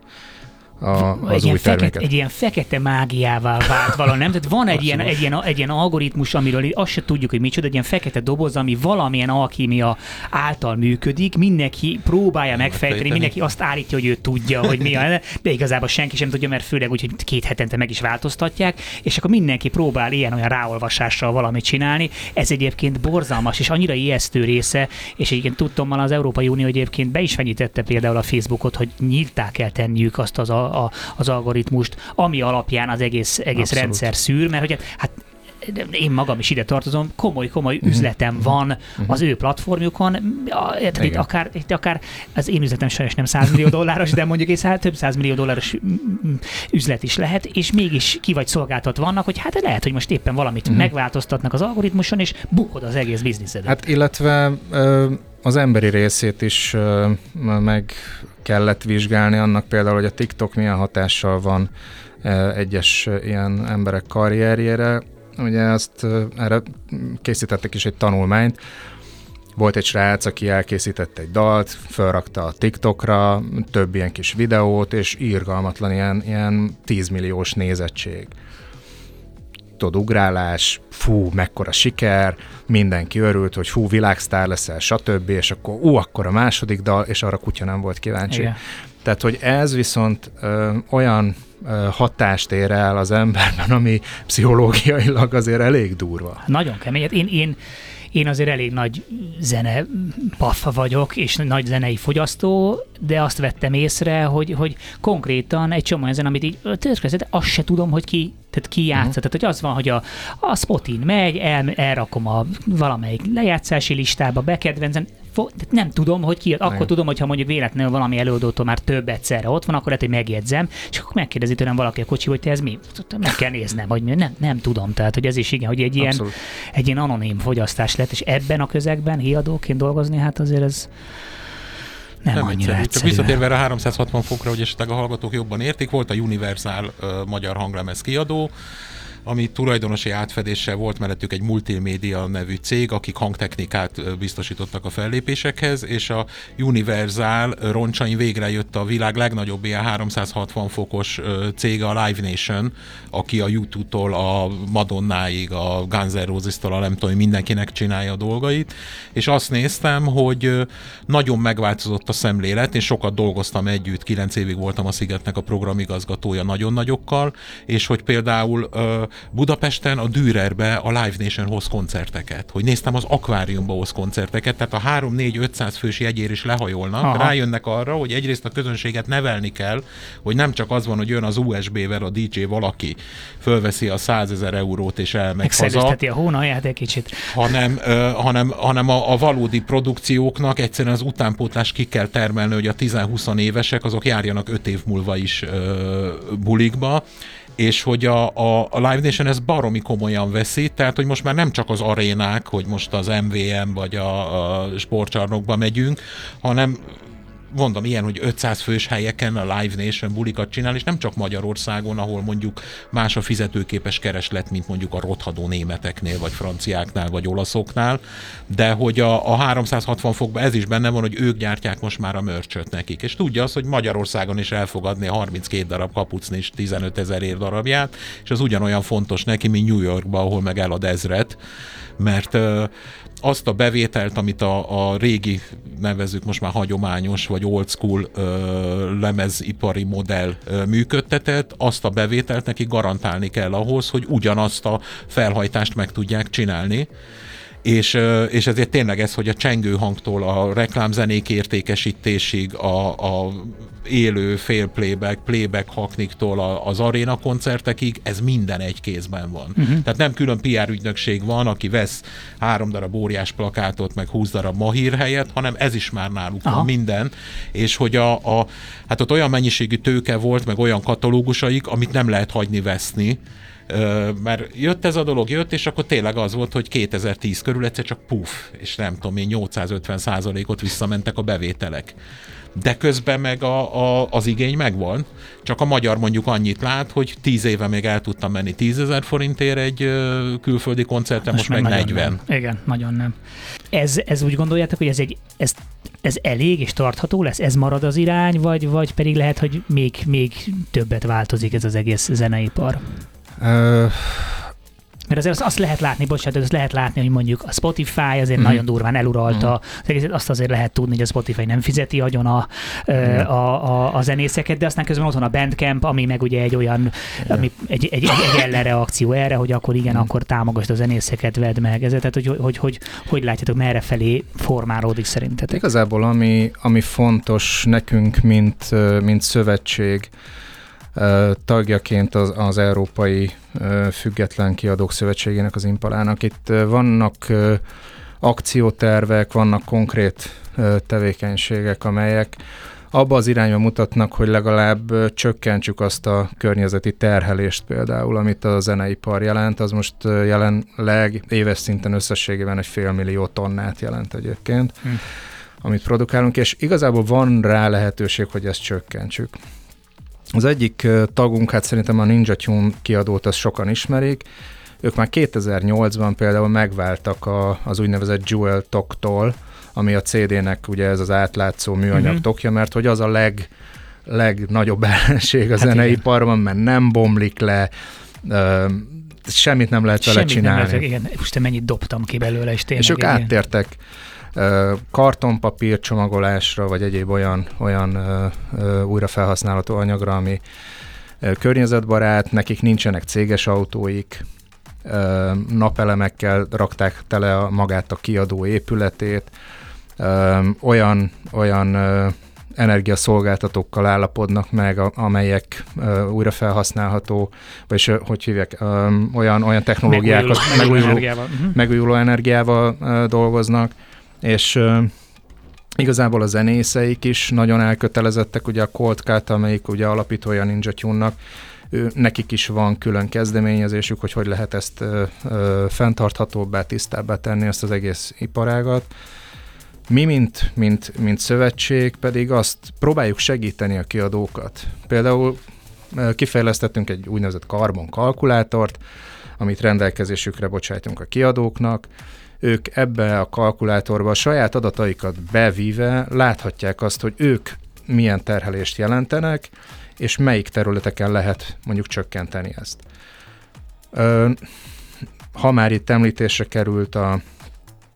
[SPEAKER 2] a, az
[SPEAKER 1] egy,
[SPEAKER 2] új
[SPEAKER 1] ilyen fekete,
[SPEAKER 2] terméket.
[SPEAKER 1] egy ilyen fekete mágiává vált valami, nem? Tehát van egy ilyen, egy, ilyen, egy ilyen algoritmus, amiről azt se tudjuk, hogy micsoda, egy ilyen fekete doboz, ami valamilyen alkímia által működik, mindenki próbálja megfejteni, mindenki azt állítja, hogy ő tudja, hogy mi a, de igazából senki sem tudja, mert főleg úgy, hogy két hetente meg is változtatják, és akkor mindenki próbál ilyen-olyan ráolvasással valamit csinálni. Ez egyébként borzalmas, és annyira ijesztő része, és egyébként tudtam, az Európai Unió egyébként be is fenyítette például a Facebookot, hogy nyíltá kell tenniük azt az, a, a, az algoritmust, ami alapján az egész, egész
[SPEAKER 2] Abszolút.
[SPEAKER 1] rendszer szűr, mert hogy hát én magam is ide tartozom, komoly-komoly
[SPEAKER 2] Mhm.
[SPEAKER 1] üzletem van az ő platformjukon, érted, itt akár, itt akár az én üzletem sajnos nem 100 millió dolláros, de mondjuk egy több 100 millió dolláros üzlet is lehet, és mégis ki vagy szolgáltatva vannak, hogy hát lehet, hogy most éppen valamit
[SPEAKER 2] Mhm.
[SPEAKER 1] megváltoztatnak az algoritmuson, és bukod az egész bizniszed.
[SPEAKER 2] Hát illetve az emberi részét is meg kellett vizsgálni annak például, hogy a TikTok milyen hatással van ö, egyes ö, ilyen emberek karrierjére. Ugye azt ö, erre készítettek is egy tanulmányt, volt egy srác, aki elkészített egy dalt, felrakta a TikTokra, több ilyen kis videót, és írgalmatlan ilyen, ilyen 10 milliós nézettség. Tudod, ugrálás, fú, mekkora siker, mindenki örült, hogy fú, világsztár leszel, stb. És akkor, ú, akkor a második dal, és arra kutya nem volt kíváncsi.
[SPEAKER 1] Igen.
[SPEAKER 2] Tehát, hogy ez viszont ö, olyan ö, hatást ér el az emberben, ami pszichológiailag azért elég durva.
[SPEAKER 1] Nagyon kemény. Hát Én, én, én azért elég nagy zene paffa vagyok, és nagy zenei fogyasztó, de azt vettem észre, hogy, hogy konkrétan egy csomó ezen, amit így történet, azt se tudom, hogy ki tehát ki játszott. Uh-huh. Tehát, hogy az van, hogy a, a spotin megy, el, elrakom a valamelyik lejátszási listába, bekedvencem, nem tudom, hogy ki, akkor Igen. tudom, hogyha mondjuk véletlenül valami előadótól már több egyszerre ott van, akkor lehet, hogy megjegyzem, és akkor megkérdezi tőlem valaki a kocsi, hogy te ez mi? Meg kell néznem, hogy nem, nem tudom. Tehát, hogy ez is igen, hogy egy ilyen, egy ilyen anonim fogyasztás lett, és ebben a közegben hiadóként dolgozni, hát azért ez nem, nem annyira egyszerű.
[SPEAKER 3] Csak visszatérve a 360 fokra, hogy esetleg a hallgatók jobban értik, volt a Universal uh, magyar hanglemez kiadó, ami tulajdonosi átfedéssel volt mellettük egy multimédia nevű cég, akik hangtechnikát biztosítottak a fellépésekhez, és a Universal roncsain végre jött a világ legnagyobb ilyen 360 fokos cége, a Live Nation, aki a YouTube-tól a Madonnáig, a Guns N' Roses-tól a nem tudom, mindenkinek csinálja a dolgait, és azt néztem, hogy nagyon megváltozott a szemlélet, én sokat dolgoztam együtt, kilenc évig voltam a Szigetnek a programigazgatója nagyon nagyokkal, és hogy például Budapesten a Dürerbe a Live Nation hoz koncerteket, hogy néztem az akváriumba hoz koncerteket, tehát a 3-4-500 fős jegyér is lehajolnak, Aha. rájönnek arra, hogy egyrészt a közönséget nevelni kell, hogy nem csak az van, hogy jön az USB-vel a DJ valaki, fölveszi a 100 ezer eurót és elmegy haza.
[SPEAKER 1] a hónaját egy kicsit.
[SPEAKER 3] Hanem, ö, hanem, hanem a, a valódi produkcióknak egyszerűen az utánpótlás ki kell termelni, hogy a 10-20 évesek azok járjanak 5 év múlva is ö, bulikba, és hogy a, a, a Live Nation ez baromi komolyan veszi, tehát hogy most már nem csak az arénák, hogy most az MVM vagy a, a sportcsarnokba megyünk, hanem mondom, ilyen, hogy 500 fős helyeken a Live Nation bulikat csinál, és nem csak Magyarországon, ahol mondjuk más a fizetőképes kereslet, mint mondjuk a rothadó németeknél, vagy franciáknál, vagy olaszoknál, de hogy a, a 360 fokban ez is benne van, hogy ők gyártják most már a mörcsöt nekik. És tudja azt, hogy Magyarországon is elfogadni a 32 darab kapucni és 15 ezer ér darabját, és az ugyanolyan fontos neki, mint New Yorkban, ahol meg elad ezret, mert azt a bevételt, amit a, a régi, nevezük most már hagyományos vagy old school ö, lemezipari modell ö, működtetett, azt a bevételt neki garantálni kell ahhoz, hogy ugyanazt a felhajtást meg tudják csinálni és, és ezért tényleg ez, hogy a csengő hangtól a reklámzenék értékesítésig, a, a élő fél playback, playback hakniktól az aréna koncertekig, ez minden egy kézben van. Uh-huh. Tehát nem külön PR ügynökség van, aki vesz három darab óriás plakátot, meg húsz darab mahír helyet, hanem ez is már náluk Aha. van minden, és hogy a, a, hát ott olyan mennyiségű tőke volt, meg olyan katalógusaik, amit nem lehet hagyni veszni, mert jött ez a dolog, jött, és akkor tényleg az volt, hogy 2010 körül egyszer csak puf, és nem tudom én, 850 százalékot visszamentek a bevételek de közben meg a, a, az igény megvan, csak a magyar mondjuk annyit lát, hogy 10 éve még el tudtam menni 10 ezer forintért egy külföldi koncertre, most, most meg 40.
[SPEAKER 1] Nem. Igen, nagyon nem. Ez, ez úgy gondoljátok, hogy ez egy ez, ez elég és tartható lesz? Ez marad az irány, vagy, vagy pedig lehet, hogy még, még többet változik ez az egész zeneipar? Mert azért azt, azt lehet látni, bocsánat, azt lehet látni, hogy mondjuk a Spotify azért mm. nagyon durván eluralta, mm. azt azért lehet tudni, hogy a Spotify nem fizeti agyon a, mm. a, a, a zenészeket, de aztán közben ott van a Bandcamp, ami meg ugye egy olyan, ami egy, egy, egy, egy ellenreakció erre, hogy akkor igen, mm. akkor támogasd a zenészeket, vedd meg. Ez, tehát, hogy, hogy, hogy, hogy, hogy látjátok, merre felé formálódik szerintetek?
[SPEAKER 2] Igazából ami, ami fontos nekünk, mint, mint szövetség, tagjaként az, az Európai Független Kiadók Szövetségének, az Impalának. Itt vannak akciótervek, vannak konkrét tevékenységek, amelyek abba az irányba mutatnak, hogy legalább csökkentsük azt a környezeti terhelést például, amit a zeneipar jelent, az most jelenleg éves szinten összességében egy fél millió tonnát jelent egyébként, hm. amit produkálunk, és igazából van rá lehetőség, hogy ezt csökkentsük. Az egyik tagunk, hát szerintem a Ninja Tune kiadót, azt sokan ismerik, ők már 2008-ban például megváltak a, az úgynevezett Jewel toktól, ami a CD-nek ugye ez az átlátszó műanyag uh-huh. tokja, mert hogy az a leg, legnagyobb ellenség a hát zeneiparban, mert nem bomlik le, uh, semmit nem lehet vele semmit csinálni. Nem lehet,
[SPEAKER 1] igen, most mennyit dobtam ki belőle, és tényleg.
[SPEAKER 2] És ők igen. áttértek kartonpapír csomagolásra, vagy egyéb olyan, olyan újrafelhasználható anyagra, ami környezetbarát, nekik nincsenek céges autóik, napelemekkel rakták tele a, magát a kiadó épületét, olyan, olyan energiaszolgáltatókkal állapodnak meg, amelyek újra felhasználható, vagy hogy hívják, olyan, olyan technológiákat, megújuló, megújuló, energiával, uh-huh. megújuló energiával dolgoznak, és Igazából a zenészeik is nagyon elkötelezettek, ugye a Cold Cut, amelyik ugye alapítója Ninja Tune-nak, ő, nekik is van külön kezdeményezésük, hogy hogy lehet ezt ö, ö, fenntarthatóbbá, tisztábbá tenni ezt az egész iparágat. Mi, mint, mint, mint szövetség pedig azt próbáljuk segíteni a kiadókat. Például kifejlesztettünk egy úgynevezett karbon kalkulátort, amit rendelkezésükre bocsájtunk a kiadóknak, ők ebbe a kalkulátorba a saját adataikat bevíve láthatják azt, hogy ők milyen terhelést jelentenek, és melyik területeken lehet mondjuk csökkenteni ezt. Ha már itt említésre került a,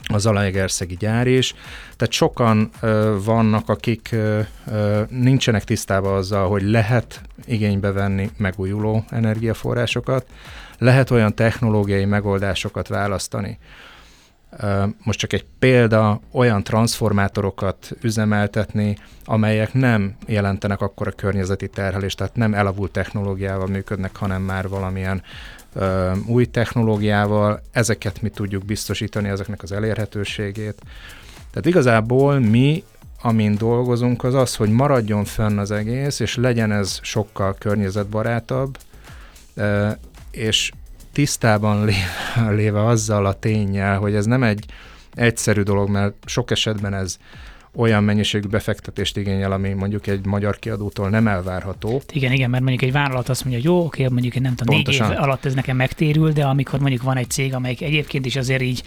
[SPEAKER 2] az Zalaegerszegi gyár is, tehát sokan ö, vannak, akik ö, ö, nincsenek tisztában azzal, hogy lehet igénybe venni megújuló energiaforrásokat, lehet olyan technológiai megoldásokat választani, most csak egy példa, olyan transformátorokat üzemeltetni, amelyek nem jelentenek akkora környezeti terhelést, tehát nem elavult technológiával működnek, hanem már valamilyen új technológiával. Ezeket mi tudjuk biztosítani, ezeknek az elérhetőségét. Tehát igazából mi amin dolgozunk, az az, hogy maradjon fenn az egész, és legyen ez sokkal környezetbarátabb, és tisztában léve, léve azzal a tényel, hogy ez nem egy egyszerű dolog, mert sok esetben ez olyan mennyiségű befektetést igényel, ami mondjuk egy magyar kiadótól nem elvárható.
[SPEAKER 1] Igen, igen, mert mondjuk egy vállalat azt mondja, hogy jó, oké, mondjuk én nem tudom, Pontosan. négy év alatt ez nekem megtérül, de amikor mondjuk van egy cég, amelyik egyébként is azért így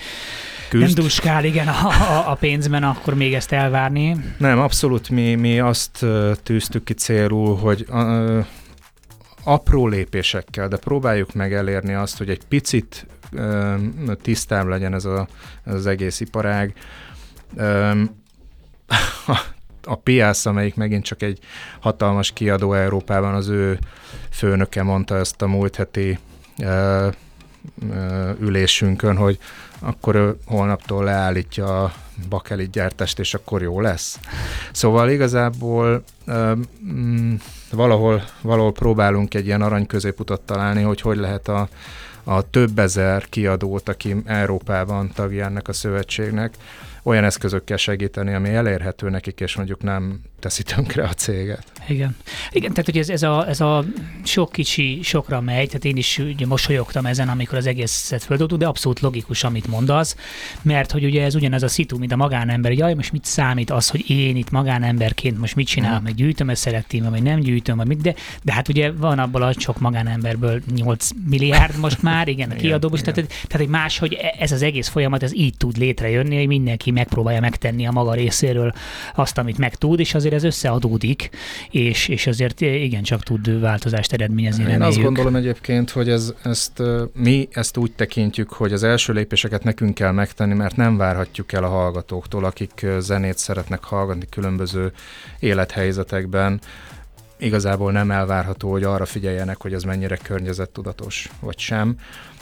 [SPEAKER 1] Küzd. nem duskál, igen, a, a, a pénzben, akkor még ezt elvárni.
[SPEAKER 2] Nem, abszolút mi, mi azt tűztük ki célul, hogy apró lépésekkel, de próbáljuk meg elérni azt, hogy egy picit tisztább legyen ez a, az egész iparág. A Piász, amelyik megint csak egy hatalmas kiadó Európában, az ő főnöke mondta ezt a múlt heti ülésünkön, hogy akkor ő holnaptól leállítja a bakelit gyártást, és akkor jó lesz. Szóval igazából mm, valahol, valahol próbálunk egy ilyen arany középutat találni, hogy hogy lehet a, a több ezer kiadót, aki Európában tagja ennek a szövetségnek, olyan eszközökkel segíteni, ami elérhető nekik, és mondjuk nem teszi tönkre a céget.
[SPEAKER 1] Igen. Igen, tehát hogy ez, ez, a, ez a sok kicsi sokra megy, tehát én is ugye mosolyogtam ezen, amikor az egészet földobtuk, de abszolút logikus, amit mondasz, mert hogy ugye ez ugyanez a szitu, mint a magánember, hogy jaj, most mit számít az, hogy én itt magánemberként most mit csinálok, hmm. meg gyűjtöm ezt szeretném, vagy nem gyűjtöm, vagy mit, de, de hát ugye van abból a sok magánemberből 8 milliárd most már, igen, a kiadóból, tehát, tehát hogy más, hogy ez az egész folyamat, ez így tud létrejönni, hogy mindenki megpróbálja megtenni a maga részéről azt, amit meg tud, és azért azért ez összeadódik, és, és azért igencsak tud változást eredményezni.
[SPEAKER 2] Én reméljük. azt gondolom egyébként, hogy ez, ezt mi ezt úgy tekintjük, hogy az első lépéseket nekünk kell megtenni, mert nem várhatjuk el a hallgatóktól, akik zenét szeretnek hallgatni különböző élethelyzetekben, igazából nem elvárható, hogy arra figyeljenek, hogy ez mennyire környezettudatos vagy sem.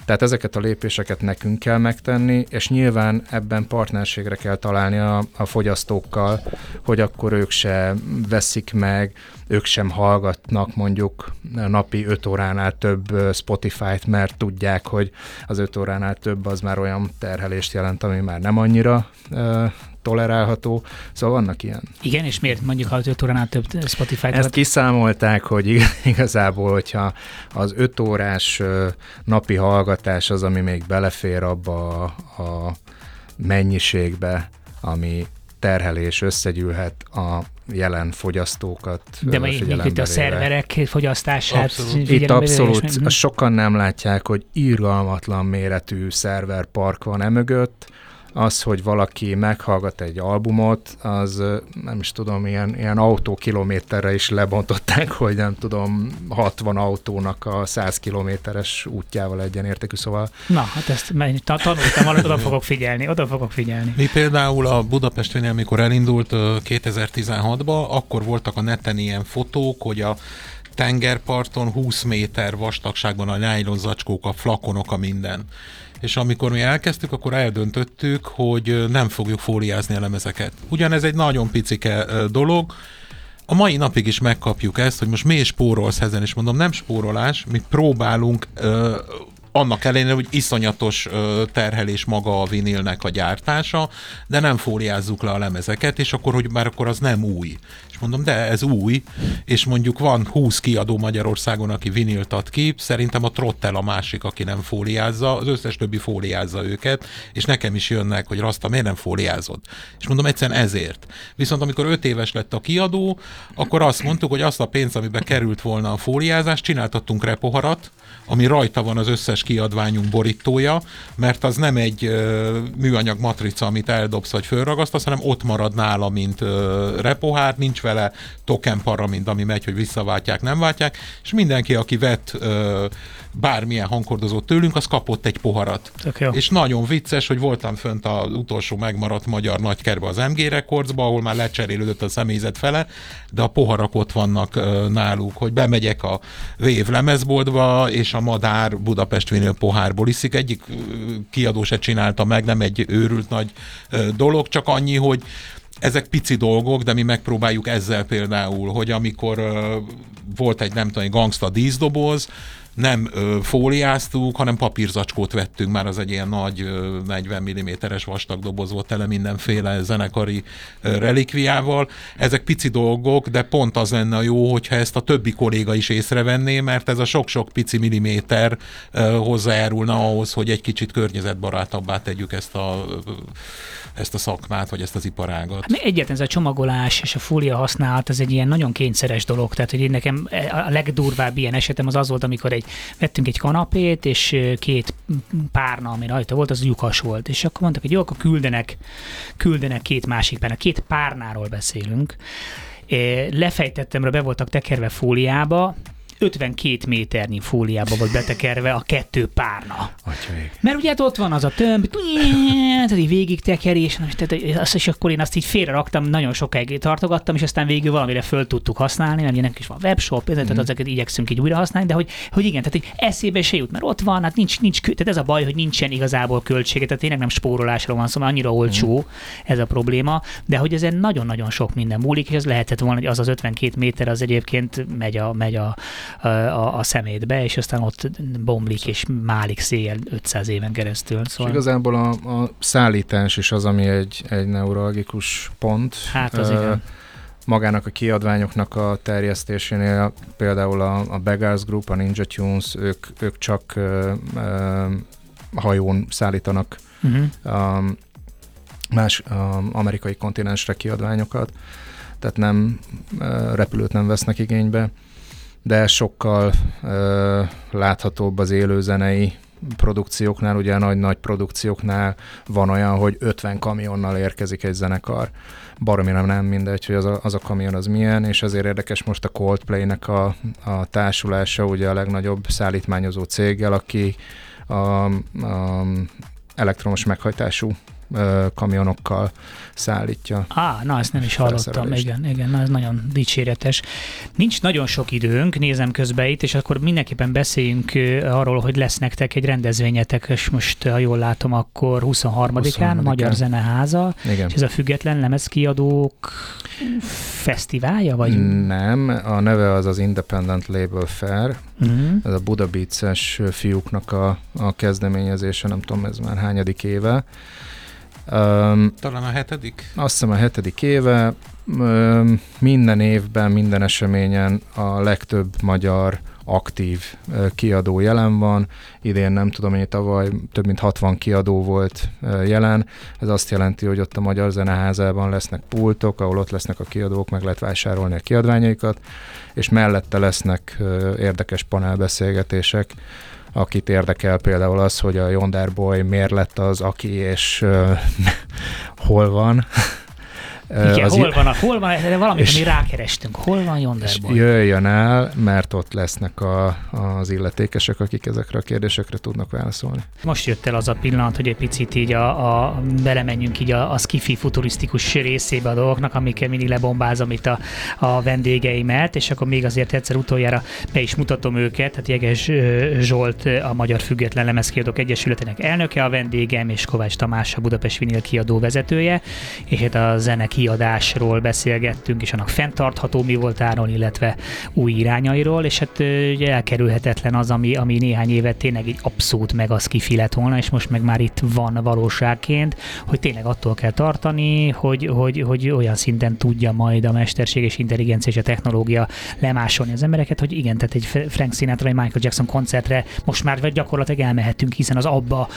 [SPEAKER 2] Tehát ezeket a lépéseket nekünk kell megtenni, és nyilván ebben partnerségre kell találni a, a fogyasztókkal, hogy akkor ők se veszik meg, ők sem hallgatnak mondjuk napi 5 óránál több Spotify-t, mert tudják, hogy az 5 óránál több az már olyan terhelést jelent, ami már nem annyira tolerálható, szóval vannak ilyen.
[SPEAKER 1] Igen, és miért mondjuk ha 5 óránál több Spotify-t?
[SPEAKER 2] Ezt kiszámolták, hogy igazából, hogyha az 5 órás napi hallgatás az, ami még belefér abba a, a mennyiségbe, ami terhelés összegyűlhet a jelen fogyasztókat
[SPEAKER 1] De mondjuk itt a szerverek fogyasztását
[SPEAKER 2] abszolút. Itt abszolút, is, sokan nem látják, hogy irgalmatlan méretű szerverpark van emögött, az, hogy valaki meghallgat egy albumot, az nem is tudom, ilyen, ilyen autókilométerre is lebontották, hogy nem tudom, 60 autónak a 100 kilométeres útjával egyenértékű, szóval...
[SPEAKER 1] Na, hát ezt tanultam, valamit oda fogok figyelni, oda fogok figyelni.
[SPEAKER 3] Mi például a Budapestnél, amikor elindult 2016-ban, akkor voltak a neten ilyen fotók, hogy a tengerparton 20 méter vastagságban a nájlon zacskók, a flakonok, a minden. És amikor mi elkezdtük, akkor eldöntöttük, hogy nem fogjuk fóliázni a lemezeket. Ugyanez egy nagyon picike dolog, a mai napig is megkapjuk ezt, hogy most miért spórolsz ezen, és mondom, nem spórolás, mi próbálunk ö, annak ellenére, hogy iszonyatos terhelés maga a vinilnek a gyártása, de nem fóliázzuk le a lemezeket, és akkor, hogy már akkor az nem új. És mondom, de ez új, és mondjuk van 20 kiadó Magyarországon, aki vinilt ad ki, szerintem a Trottel a másik, aki nem fóliázza, az összes többi fóliázza őket, és nekem is jönnek, hogy Rasta, miért nem fóliázod? És mondom, egyszerűen ezért. Viszont amikor 5 éves lett a kiadó, akkor azt mondtuk, hogy azt a pénzt, amiben került volna a fóliázás, csináltattunk repoharat, ami rajta van az összes kiadványunk borítója, mert az nem egy műanyag matrica, amit eldobsz vagy fölragasztasz, hanem ott marad nála, mint repohár, nincs vele token para, mint ami megy, hogy visszaváltják, nem váltják, és mindenki, aki vett bármilyen hangkordozót tőlünk, az kapott egy poharat. És nagyon vicces, hogy voltam fönt az utolsó megmaradt magyar nagykerbe az MG Recordsba, ahol már lecserélődött a személyzet fele, de a poharak ott vannak ö, náluk, hogy bemegyek a Vév lemezboltba, és a Madár Budapest vinil pohárból iszik. Egyik kiadó se csinálta meg, nem egy őrült nagy ö, dolog, csak annyi, hogy ezek pici dolgok, de mi megpróbáljuk ezzel például, hogy amikor uh, volt egy nem tudom, egy gangsta díszdoboz, nem ö, fóliáztuk, hanem papírzacskót vettünk, már az egy ilyen nagy ö, 40 mm-es vastag doboz volt tele mindenféle zenekari ö, relikviával. Ezek pici dolgok, de pont az lenne a jó, hogyha ezt a többi kolléga is észrevenné, mert ez a sok-sok pici milliméter ö, hozzájárulna ahhoz, hogy egy kicsit környezetbarátabbá tegyük ezt a ezt a szakmát, vagy ezt az iparágat.
[SPEAKER 1] Hát egyetlen ez a csomagolás és a fólia használat, ez egy ilyen nagyon kényszeres dolog. Tehát, hogy én nekem a legdurvább ilyen esetem az az volt, amikor egy, vettünk egy kanapét, és két párna, ami rajta volt, az lyukas volt. És akkor mondtak, hogy jó, akkor küldenek, küldenek két másik párna. Két párnáról beszélünk. Lefejtettem, be voltak tekerve fóliába, 52 méternyi fóliába volt betekerve a kettő párna. Mert ugye hát ott van az a tömb, tehát így végig tekerés, azt, és akkor én azt így félre raktam, nagyon sokáig tartogattam, és aztán végül valamire föl tudtuk használni, mert ennek is van webshop, mm-hmm. tehát mhm. azokat igyekszünk így újra használni, de hogy, hogy igen, tehát hogy eszébe se jut, mert ott van, hát nincs, nincs, tehát ez a baj, hogy nincsen igazából költsége, tehát tényleg nem spórolásról van szó, mert annyira olcsó mm. ez a probléma, de hogy ezen nagyon-nagyon sok minden múlik, és ez lehetett volna, hogy az az 52 méter az egyébként megy a, megy a, a, a szemétbe, és aztán ott bomlik és málik széjjel 500 éven keresztül.
[SPEAKER 2] Szóval... És igazából a, a szállítás is az, ami egy, egy neuralgikus pont.
[SPEAKER 1] Hát az uh, igen
[SPEAKER 2] magának a kiadványoknak a terjesztésénél, például a, a Beggars Group, a Ninja Tunes, ők, ők csak uh, uh, hajón szállítanak uh-huh. um, más um, amerikai kontinensre kiadványokat, tehát nem repülőt nem vesznek igénybe de sokkal ö, láthatóbb az élőzenei produkcióknál, ugye nagy-nagy produkcióknál van olyan, hogy 50 kamionnal érkezik egy zenekar. Baromi nem, nem mindegy, hogy az a, az a kamion az milyen, és azért érdekes most a Coldplay-nek a, a társulása, ugye a legnagyobb szállítmányozó céggel, aki a, a elektromos meghajtású kamionokkal szállítja.
[SPEAKER 1] Á, na ezt nem is hallottam, igen, igen, na ez nagyon dicséretes. Nincs nagyon sok időnk, nézem közben itt, és akkor mindenképpen beszéljünk arról, hogy lesz nektek egy rendezvényetek, és most, ha jól látom, akkor 23-án, Magyar Zeneháza, igen. és ez a független lemezkiadók fesztiválja, vagy?
[SPEAKER 2] Nem, a neve az az Independent Label Fair, uh-huh. ez a Budabices fiúknak a, a kezdeményezése, nem tudom, ez már hányadik éve,
[SPEAKER 3] Talán a hetedik?
[SPEAKER 2] Azt hiszem a hetedik éve. Minden évben, minden eseményen a legtöbb magyar aktív kiadó jelen van. Idén nem tudom, hogy tavaly több mint 60 kiadó volt jelen. Ez azt jelenti, hogy ott a Magyar Zeneházában lesznek pultok, ahol ott lesznek a kiadók, meg lehet vásárolni a kiadványaikat, és mellette lesznek érdekes panelbeszélgetések akit érdekel például az, hogy a Yonder Boy miért lett az, aki, és hol van.
[SPEAKER 1] Igen, az hol van, a, hol van, de valamit, és, ami rákerestünk, hol van Yonderboy?
[SPEAKER 2] Jöjjön el, mert ott lesznek a, az illetékesek, akik ezekre a kérdésekre tudnak válaszolni.
[SPEAKER 1] Most jött el az a pillanat, hogy egy picit így a, a belemenjünk így a, a skifi futurisztikus részébe a dolgoknak, amikkel mindig lebombázom itt a, a vendégeimet, és akkor még azért egyszer utoljára be is mutatom őket. Hát Jeges Zsolt, a Magyar Független Lemezkiadók Egyesületének elnöke a vendégem, és Kovács Tamás, a Budapest Vinyl kiadó vezetője, és hát a zene kiadásról beszélgettünk, és annak fenntartható mi voltáról, illetve új irányairól, és hát ugye elkerülhetetlen az, ami, ami néhány évet tényleg egy abszolút meg az kifilet volna, és most meg már itt van valóságként, hogy tényleg attól kell tartani, hogy, hogy, hogy olyan szinten tudja majd a mesterséges intelligencia és a technológia lemásolni az embereket, hogy igen, tehát egy Frank Sinatra vagy Michael Jackson koncertre most már gyakorlatilag elmehetünk, hiszen az abba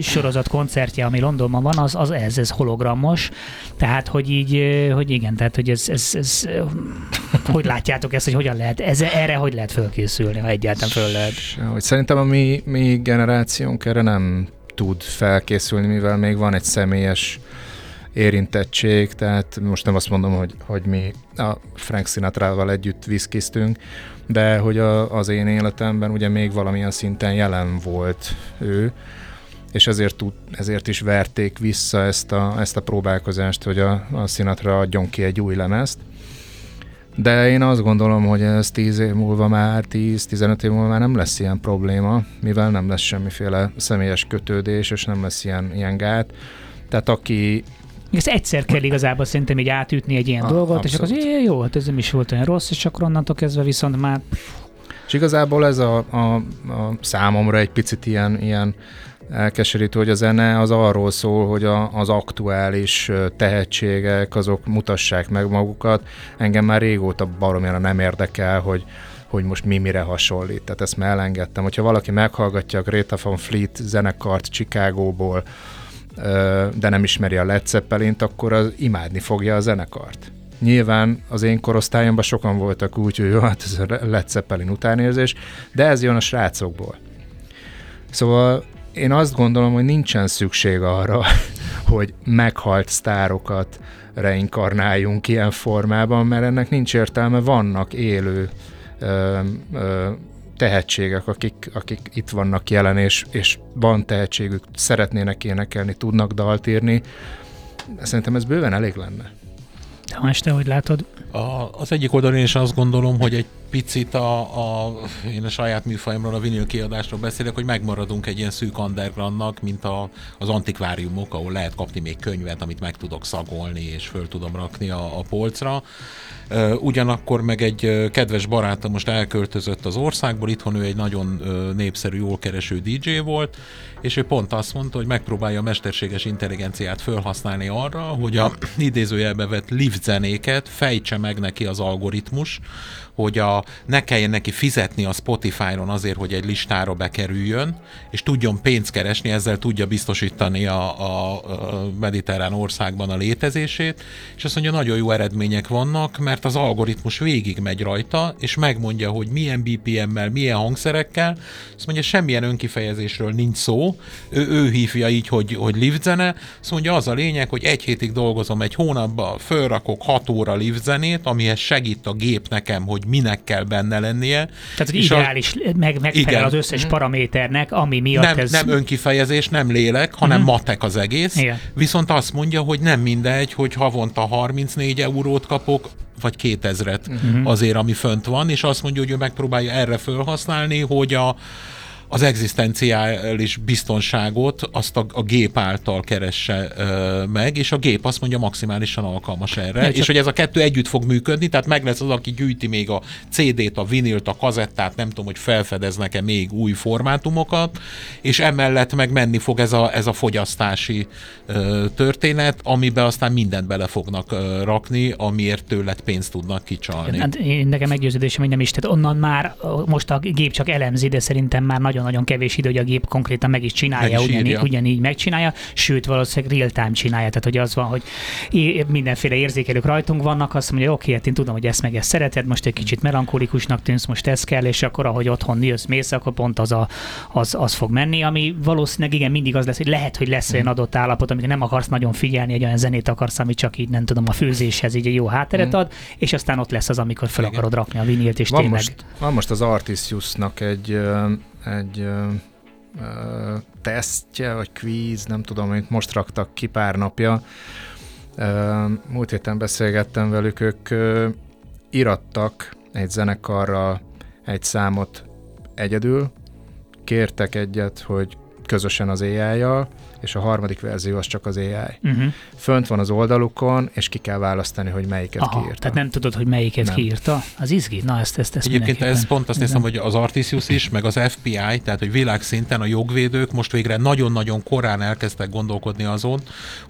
[SPEAKER 1] sorozat koncertje, ami Londonban van, az, az ez, ez hologramos, tehát hogy így, hogy igen, tehát hogy ez, ez, ez hogy látjátok ezt, hogy hogyan lehet, ez, erre hogy lehet fölkészülni, ha egyáltalán föl lehet?
[SPEAKER 2] Hogy szerintem a mi, mi generációnk erre nem tud felkészülni, mivel még van egy személyes érintettség, tehát most nem azt mondom, hogy, hogy mi a Frank Sinatra-val együtt viszkiztünk, de hogy a, az én életemben ugye még valamilyen szinten jelen volt ő, és ezért, tud, ezért is verték vissza ezt a, ezt a próbálkozást, hogy a, a Sinatra adjon ki egy új lemezt. De én azt gondolom, hogy ez 10 év múlva már, 10-15 év múlva már nem lesz ilyen probléma, mivel nem lesz semmiféle személyes kötődés, és nem lesz ilyen, ilyen gát. Tehát aki
[SPEAKER 1] ez egyszer kell igazából szerintem így átütni egy ilyen a, dolgot, abszolút. és akkor az jó, hát ez nem is volt olyan rossz, és akkor onnantól kezdve viszont már...
[SPEAKER 2] És igazából ez a, a, a számomra egy picit ilyen, ilyen elkeserítő, hogy a zene az arról szól, hogy a, az aktuális tehetségek azok mutassák meg magukat. Engem már régóta baromjára nem érdekel, hogy hogy most mi mire hasonlít. Tehát ezt már elengedtem. Hogyha valaki meghallgatja a Greta van Fleet zenekart Chicagóból, de nem ismeri a Led Zeppelint, akkor az imádni fogja a zenekart. Nyilván az én korosztályomban sokan voltak úgy, hogy jó, hát ez a Led Zeppelin utánérzés, de ez jön a srácokból. Szóval én azt gondolom, hogy nincsen szükség arra, hogy meghalt sztárokat reinkarnáljunk ilyen formában, mert ennek nincs értelme, vannak élő ö, ö, tehetségek, akik, akik itt vannak jelen, és, és van tehetségük, szeretnének énekelni, tudnak dalt írni. Szerintem ez bőven elég lenne.
[SPEAKER 1] Tamás, te hogy látod?
[SPEAKER 3] A, az egyik oldalon én is azt gondolom, hogy egy picit a, a, én a saját műfajomról, a vinil kiadásról beszélek, hogy megmaradunk egy ilyen szűk undergroundnak, mint a, az antikváriumok, ahol lehet kapni még könyvet, amit meg tudok szagolni, és föl tudom rakni a, a polcra. Ugyanakkor meg egy kedves barátom most elköltözött az országból, itthon ő egy nagyon népszerű, jól kereső DJ volt, és ő pont azt mondta, hogy megpróbálja a mesterséges intelligenciát felhasználni arra, hogy a idézőjelbe vett lift zenéket fejtse meg neki az algoritmus, hogy a, ne kelljen neki fizetni a Spotify-on azért, hogy egy listára bekerüljön, és tudjon pénzt keresni, ezzel tudja biztosítani a, a, a mediterrán országban a létezését, és azt mondja, nagyon jó eredmények vannak, mert az algoritmus végig megy rajta, és megmondja, hogy milyen BPM-mel, milyen hangszerekkel, azt mondja, semmilyen önkifejezésről nincs szó, ő, ő hívja így, hogy, hogy lift zene, azt mondja, az a lényeg, hogy egy hétig dolgozom egy hónapban, fölrakok 6 óra lift zenét, amihez segít a gép nekem, hogy hogy minek kell benne lennie.
[SPEAKER 1] Tehát, hogy ideális, a... meg, megfelel igen. az összes mm. paraméternek, ami miatt
[SPEAKER 3] nem,
[SPEAKER 1] ez...
[SPEAKER 3] Nem önkifejezés, nem lélek, hanem mm. matek az egész. Igen. Viszont azt mondja, hogy nem mindegy, hogy havonta 34 eurót kapok, vagy 2000-et mm-hmm. azért, ami fönt van, és azt mondja, hogy ő megpróbálja erre felhasználni, hogy a, az egzisztenciális biztonságot azt a, a gép által keresse ö, meg, és a gép azt mondja maximálisan alkalmas erre, ne, és hogy ez a kettő együtt fog működni, tehát meg lesz az, aki gyűjti még a CD-t, a vinilt, a kazettát, nem tudom, hogy felfedeznek-e még új formátumokat, és emellett meg menni fog ez a, ez a fogyasztási ö, történet, amiben aztán mindent bele fognak ö, rakni, amiért tőled pénzt tudnak kicsalni.
[SPEAKER 1] Hát én nekem meggyőződésem, hogy nem is, tehát onnan már most a gép csak elemzi, de szerintem már nagyon nagyon-nagyon kevés idő, hogy a gép konkrétan meg is csinálja,
[SPEAKER 3] Meg is
[SPEAKER 1] ugyanígy, ugyanígy megcsinálja, sőt valószínűleg real-time csinálja, tehát hogy az van, hogy mindenféle érzékelők rajtunk vannak, azt mondja, oké, hát én tudom, hogy ezt meg ezt szereted, most egy kicsit melankolikusnak tűnsz, most ez kell, és akkor ahogy otthon jössz, mész, akkor pont az, a, az, az fog menni, ami valószínűleg igen, mindig az lesz, hogy lehet, hogy lesz olyan adott állapot, amikor nem akarsz nagyon figyelni, egy olyan zenét akarsz, ami csak így nem tudom, a főzéshez így egy jó hátteret
[SPEAKER 2] Mm.
[SPEAKER 1] ad, és aztán ott lesz az, amikor fel akarod rakni a vinilt, és
[SPEAKER 2] Van
[SPEAKER 1] tényleg.
[SPEAKER 2] most, van most az Artisiusnak egy, egy ö, ö, tesztje, vagy quiz, nem tudom, amit most raktak ki pár napja. Ö, Múlt héten beszélgettem velük, ők ö, irattak egy zenekarral egy számot egyedül, kértek egyet, hogy közösen az AI-jal, és a harmadik verzió az csak az AI.
[SPEAKER 1] Uh-huh.
[SPEAKER 2] Fönt van az oldalukon, és ki kell választani, hogy melyiket
[SPEAKER 1] Aha,
[SPEAKER 2] kiírta.
[SPEAKER 1] tehát nem tudod, hogy melyiket
[SPEAKER 2] Nem.
[SPEAKER 1] kiírta. Az izgi? Na, ezt, ezt, ezt
[SPEAKER 3] Egyébként ez pont azt hiszem, hogy az Artisius is, meg az FPI, tehát hogy világszinten a jogvédők most végre nagyon-nagyon korán elkezdtek gondolkodni azon,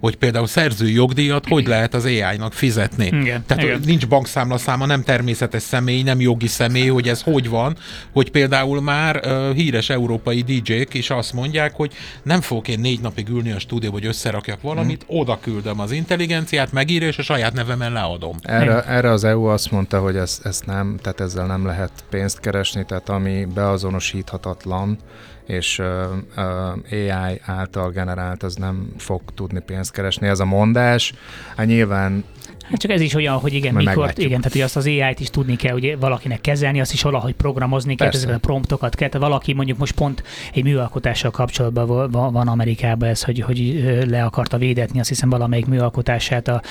[SPEAKER 3] hogy például szerzői jogdíjat hogy lehet az AI-nak fizetni.
[SPEAKER 1] Igen,
[SPEAKER 3] Tehát
[SPEAKER 1] igen.
[SPEAKER 3] nincs bankszámlaszáma, nem természetes személy, nem jogi személy, hogy ez hogy van, hogy például már uh, híres európai DJ-k is azt mondják, hogy nem fogok én négy napig ülni a stúdióba, hogy összerakjak valamit,
[SPEAKER 1] Mhm.
[SPEAKER 3] oda küldöm az intelligenciát, megírja, és a saját nevemen leadom.
[SPEAKER 2] Erre, erre az EU azt mondta, hogy ez, ezt nem, tehát ezzel nem lehet pénzt keresni, tehát ami beazonosíthatatlan, és uh, uh, AI által generált, az nem fog tudni pénzt keresni. Ez a mondás, hát nyilván
[SPEAKER 1] csak ez is olyan, hogy igen,
[SPEAKER 2] Majd
[SPEAKER 1] mikor,
[SPEAKER 2] meglátjuk.
[SPEAKER 1] igen, tehát hogy azt az AI-t is tudni kell, hogy valakinek kezelni, azt is valahogy programozni kell, ezeket a promptokat kell. Tehát valaki mondjuk most pont egy műalkotással kapcsolatban van Amerikában ez, hogy, hogy le akarta védetni, azt hiszem valamelyik műalkotását a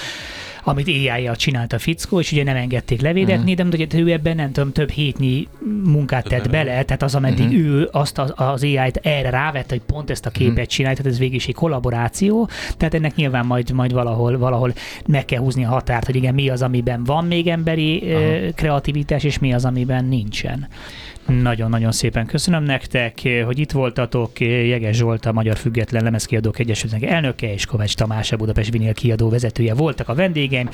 [SPEAKER 1] amit AI-jal csinált a fickó, és ugye nem engedték levédetni, de hogy ő ebben nem tudom, több hétnyi munkát tett
[SPEAKER 3] Bele.
[SPEAKER 1] bele, tehát az, ameddig
[SPEAKER 2] Mhm.
[SPEAKER 1] ő azt az, az AI-t erre rávette, hogy pont ezt a képet csinálja, tehát ez végig is egy kollaboráció, tehát ennek nyilván majd, majd valahol, valahol meg kell húzni a határt, hogy igen, mi az, amiben van még emberi ö, kreativitás, és mi az, amiben nincsen. Nagyon-nagyon szépen köszönöm nektek, hogy itt voltatok. Jeges Zsolt, a Magyar Független Lemezkiadók Egyesületnek elnöke, és Kovács Tamás, a Budapest Vinyl kiadó vezetője voltak a vendégeim.